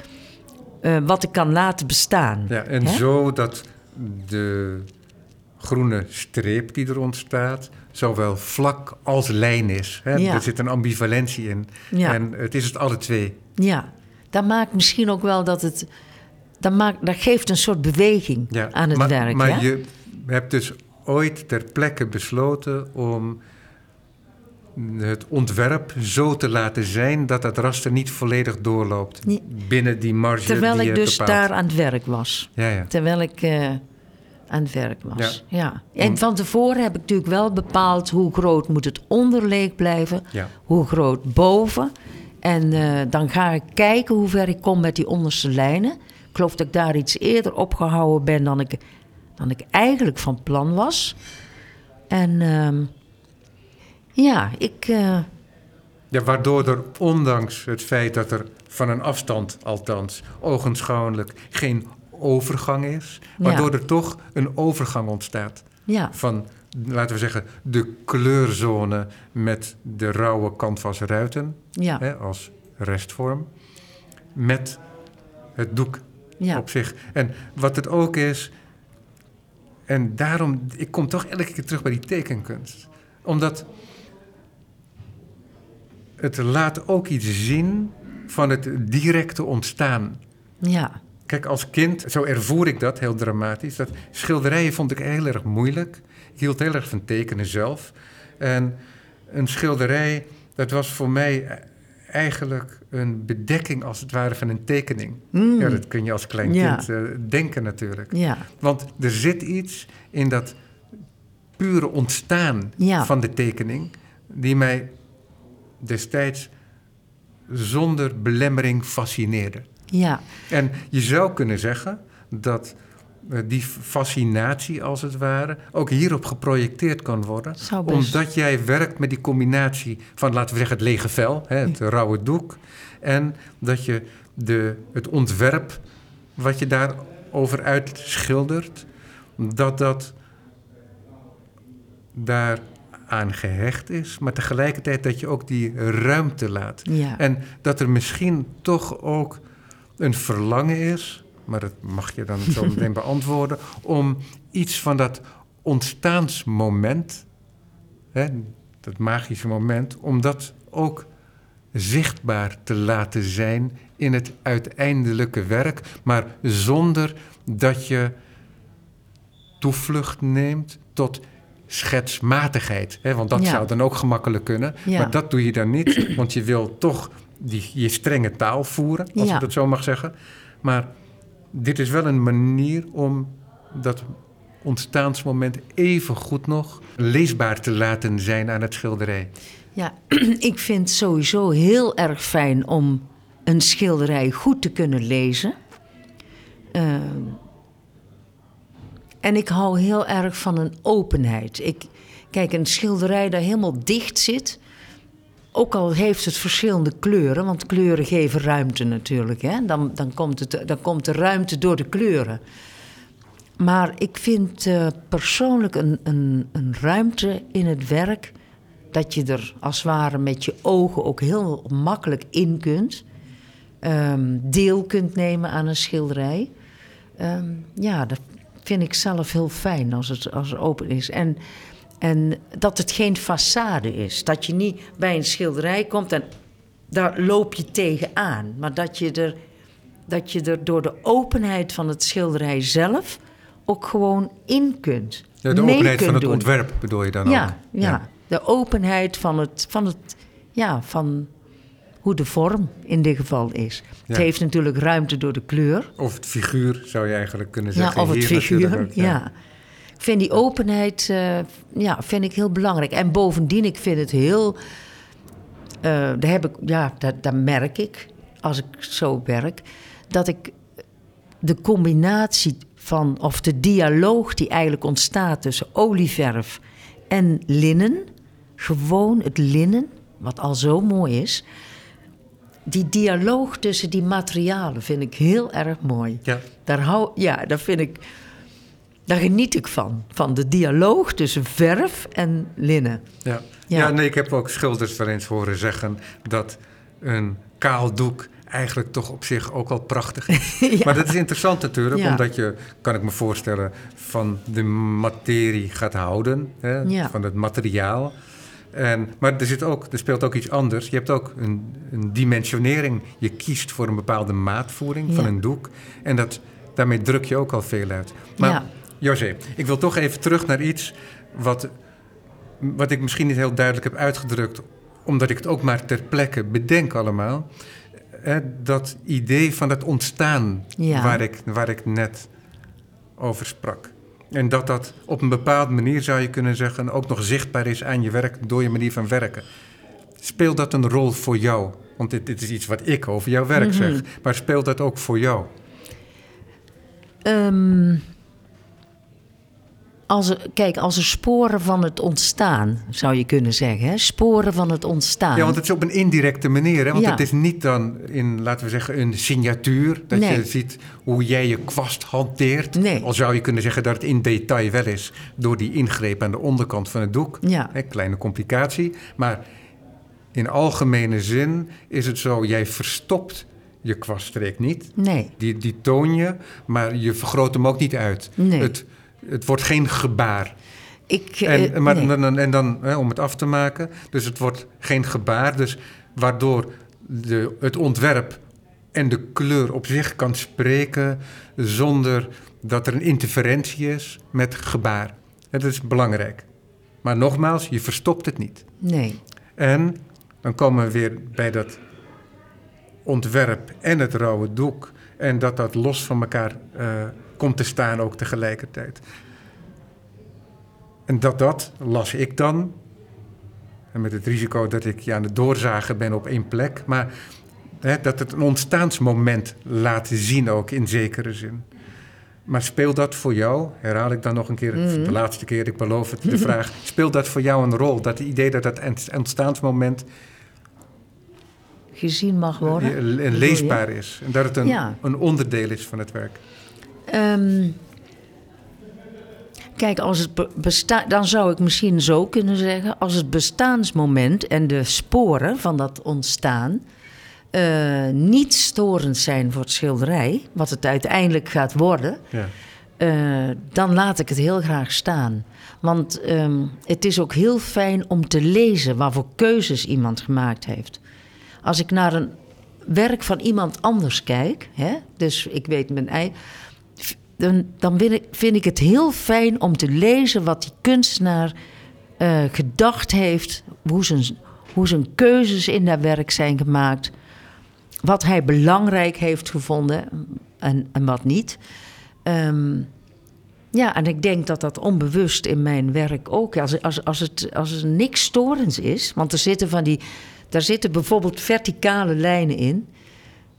eh, wat ik kan laten bestaan. Ja, en Hè? zo dat de groene streep die er ontstaat, zowel vlak als lijn is. Hè? Ja. Er zit een ambivalentie in. Ja. En het is het alle twee. Ja, dat maakt misschien ook wel dat het... Dat, maakt, dat geeft een soort beweging Ja. aan het maar, werk. Maar hè? je hebt dus ooit ter plekke besloten om het ontwerp zo te laten zijn dat het raster niet volledig doorloopt Nee. binnen die marge Terwijl die ik dus bepaalt. daar aan het werk was. Ja, ja. Terwijl ik eh, aan het werk was. Ja. En van tevoren heb ik natuurlijk wel bepaald hoe groot moet het onderleek blijven. Hoe groot boven. En eh, dan ga ik kijken hoe ver ik kom met die onderste lijnen. Ik geloof dat ik daar iets eerder opgehouden ben dan ik, dan ik eigenlijk van plan was. En ehm, ja, ik... eh, Ja, waardoor er ondanks het feit dat er van een afstand althans ogenschouwelijk geen overgang is, waardoor er toch een overgang ontstaat ja, van, laten we zeggen, de kleurzone met de rauwe canvasruiten ja, hè, als restvorm, met het doek ja. op zich. En wat het ook is, en daarom, ik kom toch elke keer terug bij die tekenkunst. Omdat het laat ook iets zien van het directe ontstaan. ja. Kijk, als kind, zo ervoer ik dat heel dramatisch. Dat schilderijen vond ik heel erg moeilijk. Ik hield heel erg van tekenen zelf. En een schilderij, dat was voor mij eigenlijk een bedekking als het ware van een tekening. Mm. Ja, dat kun je als klein kind eh, denken natuurlijk. Ja, Want er zit iets in dat pure ontstaan Ja. van de tekening... die mij destijds zonder belemmering fascineerde. ja, En je zou kunnen zeggen dat eh, die fascinatie, als het ware, ook hierop geprojecteerd kan worden. Omdat jij werkt met die combinatie van, laten we zeggen, het lege vel, hè, het rauwe doek. En dat je de, het ontwerp wat je daarover uitschildert, dat dat daar aan gehecht is, maar tegelijkertijd dat je ook die ruimte laat. Ja. En dat er misschien toch ook een verlangen is, maar dat mag je dan zo meteen beantwoorden, om iets van dat ontstaansmoment, hè, dat magische moment, om dat ook zichtbaar te laten zijn in het uiteindelijke werk, maar zonder dat je toevlucht neemt tot schetsmatigheid. Hè? Want dat Ja. zou dan ook gemakkelijk kunnen. Ja. Maar dat doe je dan niet, want je wil toch die, je strenge taal voeren, als ik dat zo mag zeggen. Maar dit is wel een manier om dat ontstaansmoment even goed nog leesbaar te laten zijn aan het schilderij. Ja, ik vind het sowieso heel erg fijn om een schilderij goed te kunnen lezen. Ehm, en ik hou heel erg van een openheid. Ik, kijk, een schilderij dat helemaal dicht zit, ook al heeft het verschillende kleuren, want kleuren geven ruimte natuurlijk. Hè? Dan, dan, komt het, dan komt de ruimte door de kleuren. Maar ik vind eh, persoonlijk een, een, een ruimte in het werk dat je er als het ware met je ogen ook heel makkelijk in kunt. Ehm, deel kunt nemen aan een schilderij. Ehm, ja, dat vind ik zelf heel fijn als het, als het open is. En, en dat het geen façade is. Dat je niet bij een schilderij komt en daar loop je tegenaan. Maar dat je er, dat je er door de openheid van het schilderij zelf ook gewoon in kunt. Ja, de openheid van kunt het doen. ontwerp bedoel je dan Ja, ook? ja. de openheid van het, van het, ja, van hoe de vorm in dit geval is. Het heeft natuurlijk ruimte door de kleur. Of het figuur zou je eigenlijk kunnen Ja, zeggen. of het Hier figuur. ook, ja. Ik vind die openheid eh, ja, vind ik heel belangrijk. En bovendien, ik vind het heel. eh daar, heb ik, ja, dat, dat merk ik als ik zo werk. Dat ik de combinatie van, of de dialoog die eigenlijk ontstaat tussen olieverf en linnen. Gewoon het linnen, wat al zo mooi is. Die dialoog tussen die materialen vind ik heel erg mooi. Ja. Daar, hou, ja, daar, vind ik, daar geniet ik van. Van de dialoog tussen verf en linnen. Ja. Ja. Ja. nee, ik heb ook schilders wel eens horen zeggen dat een kaal doek eigenlijk toch op zich ook al prachtig is. Ja. Maar dat is interessant natuurlijk, Ja. omdat je, kan ik me voorstellen, van de materie gaat houden, hè, van het materiaal. En, maar er, zit ook, er speelt ook iets anders. Je hebt ook een, een dimensionering. Je kiest voor een bepaalde maatvoering van een doek. En dat, daarmee druk je ook al veel uit. Maar Ja. José, ik wil toch even terug naar iets wat wat ik misschien niet heel duidelijk heb uitgedrukt, omdat ik het ook maar ter plekke bedenk allemaal. Hè, dat idee van het ontstaan Ja. waar, ik, waar ik net over sprak. En dat dat op een bepaalde manier, zou je kunnen zeggen, ook nog zichtbaar is aan je werk door je manier van werken. Speelt dat een rol voor jou? Want dit, dit is iets wat ik over jouw werk Mhm. zeg. Maar speelt dat ook voor jou? Ehm, als er, kijk, als er sporen van het ontstaan, zou je kunnen zeggen. Hè? Sporen van het ontstaan. Ja, want het is op een indirecte manier. Hè? Want Ja. het is niet dan in, laten we zeggen, een signatuur. Dat Nee. je ziet hoe jij je kwast hanteert. Nee. Al zou je kunnen zeggen dat het in detail wel is. Door die ingreep aan de onderkant van het doek. Ja. Hè, kleine complicatie. Maar in algemene zin is het zo, jij verstopt je kwaststreek niet. Nee, Die, die toon je, maar je vergroot hem ook niet uit. Nee. Het, het wordt geen gebaar. ik... En, eh, maar, nee. dan- dan, en dan, hè, om het af te maken, dus het wordt geen gebaar, dus waardoor de, het ontwerp en de kleur op zich kan spreken zonder dat er een interferentie is met gebaar. En dat is belangrijk. Maar nogmaals, je verstopt het niet. nee. En dan komen we weer bij dat ontwerp en het rauwe doek. En dat dat los van elkaar eh, komt te staan ook tegelijkertijd. En dat dat, las ik dan, en met het risico dat ik ja, aan het doorzagen ben op één plek, maar hè, dat het een ontstaansmoment laat zien ook in zekere zin. Maar speelt dat voor jou, herhaal ik dan nog een keer, de laatste keer, ik beloof het, de vraag, speelt dat voor jou een rol? Dat idee dat dat ontstaansmoment gezien mag worden. En leesbaar is. En dat het een, Ja. een onderdeel is van het werk. Ehm, kijk, als het be- dan zou ik misschien zo kunnen zeggen: als het bestaansmoment en de sporen van dat ontstaan eh, niet storend zijn voor het schilderij, wat het uiteindelijk gaat worden, Ja. eh, dan laat ik het heel graag staan. Want ehm, het is ook heel fijn om te lezen wat voor keuzes iemand gemaakt heeft. Als ik naar een werk van iemand anders kijk, hè, dus ik weet mijn eigen. Dan, dan vind, ik, vind ik het heel fijn om te lezen wat die kunstenaar eh, gedacht heeft, hoe zijn, hoe zijn keuzes in dat werk zijn gemaakt, wat hij belangrijk heeft gevonden en, en wat niet. Ehm, ja, en ik denk dat dat onbewust in mijn werk ook. Als, als, als, het, als er niks storends is, want er zitten van die. Daar zitten bijvoorbeeld verticale lijnen in.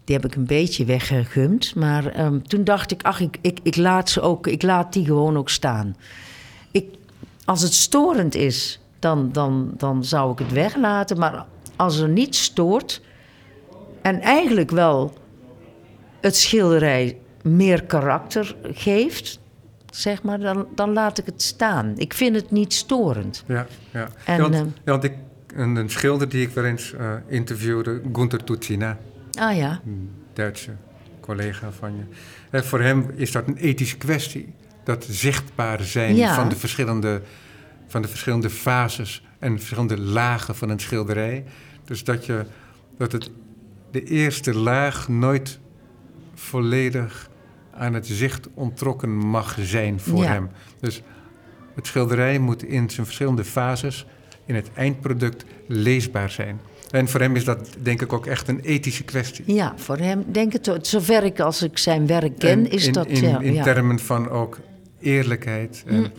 Die heb ik een beetje weggegumd. Maar ehm, toen dacht ik, ach, ik, ik, ik laat ze ook, ik laat die gewoon ook staan. Ik, als het storend is, dan, dan, dan zou ik het weglaten. Maar als er niets stoort. En eigenlijk wel het schilderij meer karakter geeft, zeg maar, dan, dan laat ik het staan. Ik vind het niet storend. Ja, ja. En, ja, want, eh, ja, want ik, een, een schilder die ik wel eens eh, interviewde, Gunther Tutsina, Ah ja, een Duitse collega van je. Eh, voor hem is dat een ethische kwestie. Dat zichtbaar zijn Ja. van, de verschillende, van de verschillende fases en verschillende lagen van een schilderij. Dus dat, je, dat het de eerste laag nooit volledig aan het zicht ontrokken mag zijn voor Ja. hem. Dus het schilderij moet in zijn verschillende fases in het eindproduct leesbaar zijn. En voor hem is dat denk ik ook echt een ethische kwestie. ja, voor hem denk ik, het, zover ik als ik zijn werk ken, En is in, dat, in, ja, in ja. termen van ook eerlijkheid en Mm.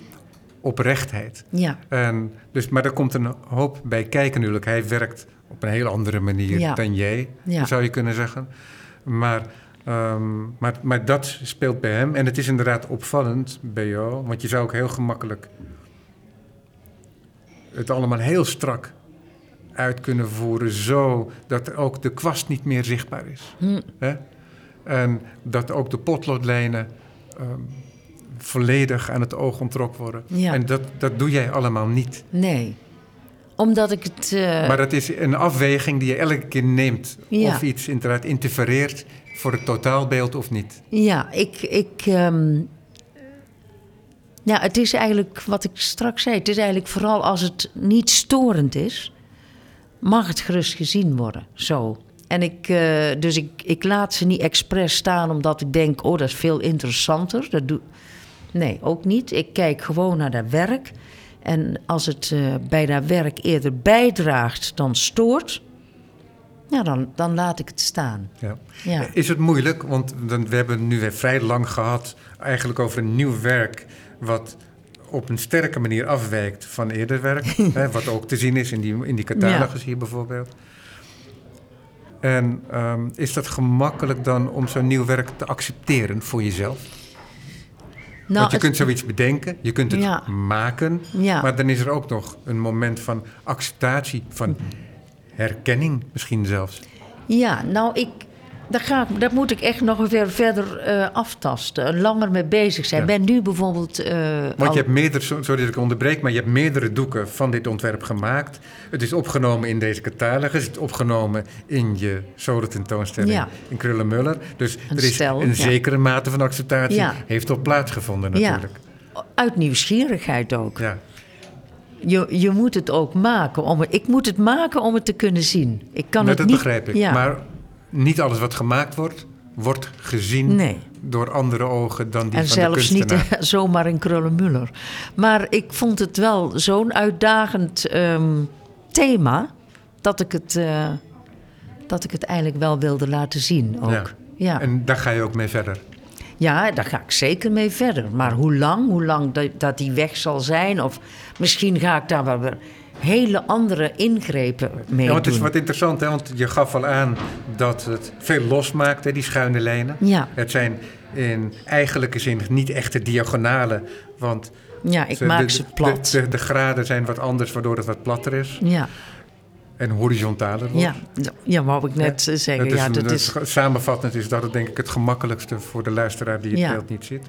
oprechtheid. ja, En dus, maar er komt een hoop bij kijken natuurlijk. Hij werkt op een heel andere manier Ja. dan jij, zou je kunnen zeggen. Maar, ehm, maar, maar dat speelt bij hem. En het is inderdaad opvallend bij jou, want je zou ook heel gemakkelijk het allemaal heel strak uit kunnen voeren, zo dat ook de kwast niet meer zichtbaar is. Hm. Hè? En dat ook de potloodlijnen ehm, volledig aan het oog ontrokken worden. Ja. En dat, dat doe jij allemaal niet. nee. Omdat ik het... eh, Maar dat is een afweging die je elke keer neemt. Ja. Of iets inderdaad interfereert voor het totaalbeeld of niet. Ja, ik. ik ehm, ja, het is eigenlijk wat ik straks zei. Het is eigenlijk vooral als het niet storend is, mag het gerust gezien worden. Zo. En ik, eh, dus ik, ik laat ze niet expres staan omdat ik denk, oh, dat is veel interessanter. Dat doe... Nee, ook niet. Ik kijk gewoon naar dat werk. En als het eh, bij dat werk eerder bijdraagt dan stoort, ja, dan, dan laat ik het staan. Ja. Ja. Is het moeilijk? Want dan, we hebben nu weer vrij lang gehad eigenlijk over een nieuw werk... wat op een sterke manier afwijkt van eerder werk. hè, wat ook te zien is in die, in die catalogus hier bijvoorbeeld. En ehm, is dat gemakkelijk dan om zo'n nieuw werk te accepteren voor jezelf? Nou, Want je het- kunt zoiets bedenken, je kunt het Ja. maken... Ja. maar dan is er ook nog een moment van acceptatie, van herkenning misschien zelfs. Ja, nou, ik, daar, ga ik, daar moet ik echt nog weer verder eh, aftasten. Langer mee bezig zijn. Ja. Ben nu bijvoorbeeld... eh, Want je hebt meerdere, so- sorry dat ik onderbreek, maar je hebt meerdere doeken van dit ontwerp gemaakt. Het is opgenomen in deze catalogus, het is opgenomen in je solo-tentoonstelling Ja. in Krullenmuller. Dus Een er is stel, een ja. zekere mate van acceptatie, heeft al plaatsgevonden Ja. natuurlijk. Uit nieuwsgierigheid ook. Ja. Je, je moet het ook maken. Om, ik moet het maken om het te kunnen zien. Ik kan het dat niet... begrijp ik. Maar niet alles wat gemaakt wordt, wordt gezien Nee. door andere ogen dan die En van de zelfs niet kunstenaar. eh, zomaar een krullenmuller. Maar ik vond het wel zo'n uitdagend ehm, thema... Dat ik, het, eh, dat ik het eigenlijk wel wilde laten zien ook. Ja. Ja. En daar ga je ook mee verder. Ja, daar ga ik zeker mee verder. Maar hoe lang? Hoe lang dat, dat die weg zal zijn? Of misschien ga ik daar wel weer hele andere ingrepen mee Ja, want het is wat interessant, hè? want je gaf al aan dat het veel losmaakt, hè, die schuine lijnen. Ja. Het zijn in eigenlijke zin niet echte diagonalen, want Ja, ik de- maak de- ze plat. De, de, de graden zijn wat anders, waardoor het wat platter is. ja, en horizontaler wordt. Ja, ja wou ik net eh, zeggen. Dat ja, dat is, is, samenvattend is dat het denk ik het gemakkelijkste voor de luisteraar die het beeld niet ziet.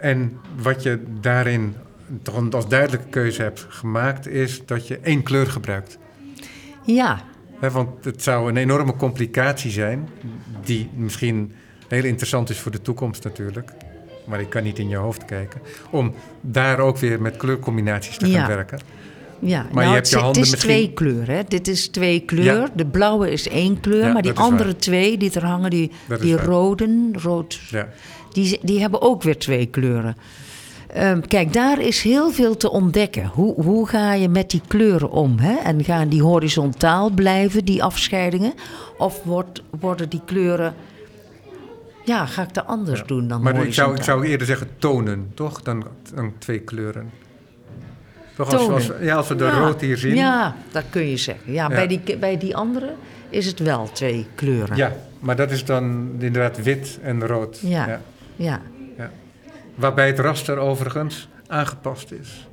En wat je daarin toch een- als duidelijke keuze hebt gemaakt, is dat je één kleur gebruikt. ja, want het zou een enorme complicatie zijn, die misschien heel interessant is voor de toekomst natuurlijk. Maar ik kan niet in je hoofd kijken. Om daar ook weer met kleurcombinaties te gaan Ja. werken. ja. Maar je nou, hebt het, je is- handen het is misschien- twee kleuren. Hè? Dit is twee kleur. Ja. De blauwe is één kleur, Ja, maar die waar. andere twee die er hangen, die, Dat die roden, rood, Ja. die, die hebben ook weer twee kleuren. Ehm, kijk, daar is heel veel te ontdekken. Hoe, hoe ga je met die kleuren om? Hè? En gaan die horizontaal blijven, die afscheidingen? Of wordt, worden die kleuren... Ja, ga ik dat anders doen dan Maar ik zou, ik zou eerder zeggen tonen, toch? Dan, dan twee kleuren. Toch als, Tonen. als, ja, als we de Ja, rood hier zien. Ja, dat kun je zeggen. Ja, Ja. Bij, die, bij die andere is het wel twee kleuren. Ja, maar dat is dan inderdaad wit en rood. Ja. Ja. Waarbij het raster overigens aangepast is.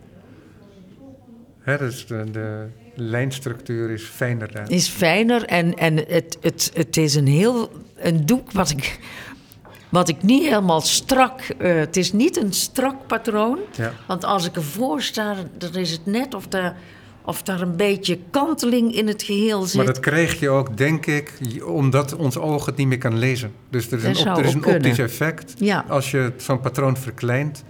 Hè, dus de, de lijnstructuur is fijner daar. Is fijner en, en het, het, het is een heel een doek wat ik, wat ik niet helemaal strak. eh, het is niet een strak patroon. Ja. Want als ik ervoor sta, dan is het net of daar, of daar een beetje kanteling in het geheel zit. Maar dat krijg je ook, denk ik, omdat ons oog het niet meer kan lezen. Dus er is Dat een, op- er is een kunnen. optisch effect. Ja. Als je zo'n patroon verkleint,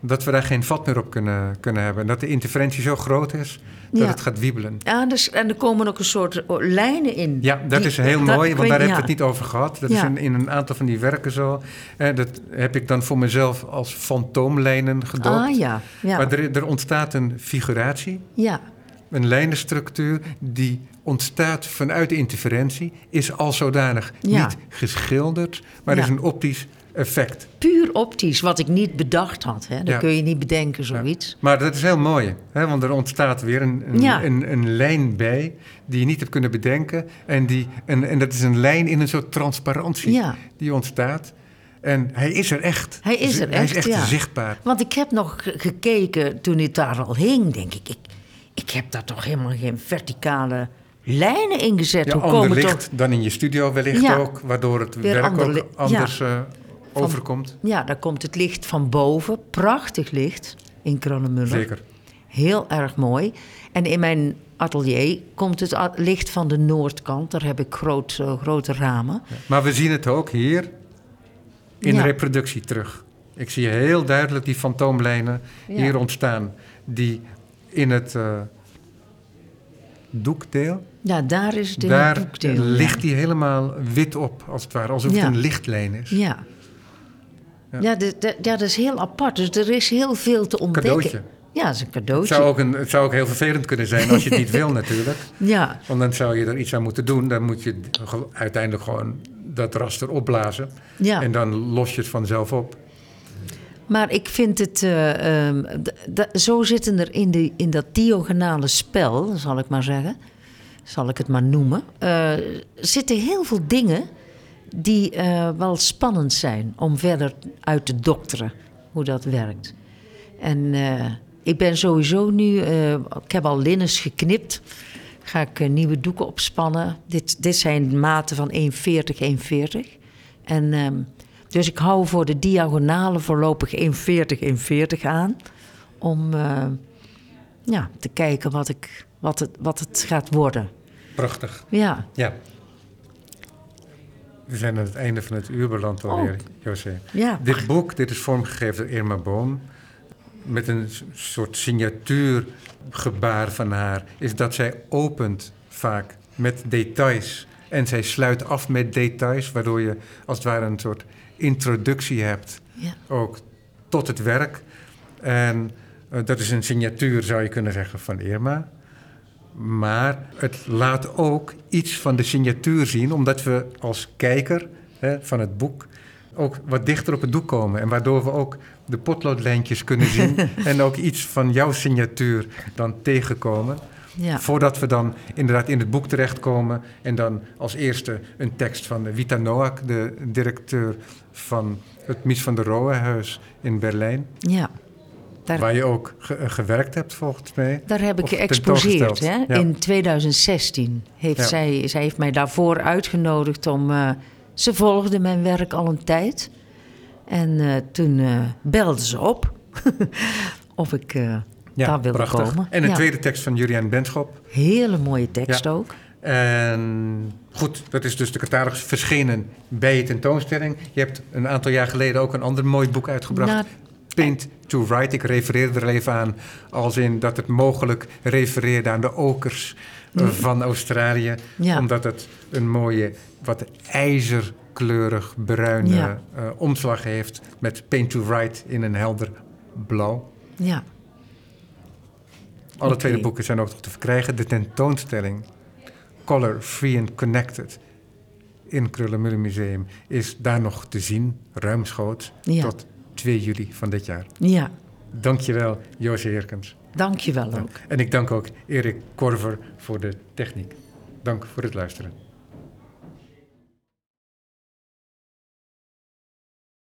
dat we daar geen vat meer op kunnen, kunnen hebben. En dat de interferentie zo groot is dat Ja. het gaat wiebelen. Ja, dus, en er komen ook een soort oh, lijnen in. Ja, dat Die- is heel dat- mooi, ik want daar we ja. het niet over gehad. Dat Ja. is in, in een aantal van die werken zo. En dat heb ik dan voor mezelf als fantoomlijnen gedoopt. Ah ja, ja. Maar er, er ontstaat een figuratie, ja. Een lijnenstructuur die ontstaat vanuit de interferentie, is al zodanig Ja. niet geschilderd, maar Ja. is een optisch effect. Puur optisch, wat ik niet bedacht had. Hè. Dat Ja. kun je niet bedenken, zoiets. Maar dat is heel mooi, hè? want er ontstaat weer een, een, een, een lijn bij die je niet hebt kunnen bedenken. En, die, en, en dat is een lijn in een soort transparantie die ontstaat. En hij is er echt. Hij is er Hij is echt, echt ja. zichtbaar. Want ik heb nog ge- gekeken toen het daar al hing, denk ik. Ik, ik heb daar toch helemaal geen verticale lijnen in gezet. Ja, Hoe ander komen licht toch... dan in je studio wellicht Ja. ook, waardoor het werk ander ook anders eh, overkomt. Ja, daar komt het licht van boven. Prachtig licht in Kronemuller. Zeker. Heel erg mooi. En in mijn atelier komt het licht van de noordkant. Daar heb ik groot, eh, grote ramen. Maar we zien het ook hier in reproductie terug. Ik zie heel duidelijk die fantoomlijnen hier ontstaan, die in het eh, doekdeel, Ja, daar is het in daar het ligt die helemaal wit op, als het ware, alsof Ja. het een lichtlijn is. Ja. Ja. Ja, de- de- ja, dat is heel apart. Dus er is heel veel te ontdekken. Cadeautje. Ja, dat is een Het cadeautje. zou, ook een, het zou ook heel vervelend kunnen zijn als je het niet wil natuurlijk. Ja, Want dan zou je er iets aan moeten doen. Dan moet je uiteindelijk gewoon dat raster opblazen. ja. En dan los je het vanzelf op. maar ik vind het... eh, ehm, zo zitten er in, de, in dat diagonale spel, zal ik maar zeggen... zal ik het maar noemen... eh, zitten heel veel dingen die eh, wel spannend zijn... om verder uit te dokteren hoe dat werkt. En ik ben sowieso nu... ik heb al linnens geknipt... Ga ik nieuwe doeken opspannen. Dit, dit zijn maten van 1,40, 1,40. En ehm, dus ik hou voor de diagonale voorlopig 1,40, 1,40 aan. Om eh, ja, te kijken wat, ik, wat, het, wat het gaat worden. Prachtig. Ja, Ja. We zijn aan het einde van het uur beland alweer, Oh. José. ja. Dit boek, dit is vormgegeven door Irma Boom. Met een soort signatuurgebaar van haar. Is dat zij opent vaak met details. En zij sluit af met details. Waardoor je als het ware een soort introductie hebt. ja. Ook tot het werk. En eh, dat is een signatuur, zou je kunnen zeggen, van Irma. Maar het laat ook iets van de signatuur zien, omdat we als kijker hè, van het boek ook wat dichter op het doek komen. En waardoor we ook de potloodlijntjes kunnen zien en ook iets van jouw signatuur dan tegenkomen. ja. Voordat we dan inderdaad in het boek terechtkomen en dan als eerste een tekst van Vita Noack, de directeur van het Mies van der Rohehuis in Berlijn. ja. Daar- Waar je ook ge- eh, gewerkt hebt, volgens mij. Daar heb ik geëxposeerd tentoongesteld. hè? Ja. in 2016. Heeft Ja. zij, zij heeft mij daarvoor uitgenodigd om. eh, ze volgde mijn werk al een tijd. En eh, toen eh belde ze op of ik Ja, daar wilde prachtig. komen. En een tweede tekst van Julian Benschop. Hele mooie tekst ook. En goed, dat is dus de catalogus verschenen bij je tentoonstelling. Je hebt een aantal jaar geleden ook een ander mooi boek uitgebracht. Nou, Paint to Write. Ik refereerde er even aan als in dat het mogelijk refereerde aan de okers eh, van Australië. Ja. Omdat het een mooie, wat ijzerkleurig bruine Ja. eh, omslag heeft. Met Paint to Write in een helder blauw. Ja, Alle twee de boeken zijn ook nog te verkrijgen. De tentoonstelling Color Free and Connected in Krullenmullen Museum is daar nog te zien, ruimschoots, Ja. tot 2 juli van dit jaar. ja. Dankjewel, Joosje Heerkens. dank je wel ook. En ik dank ook Erik Korver voor de techniek. Dank voor het luisteren.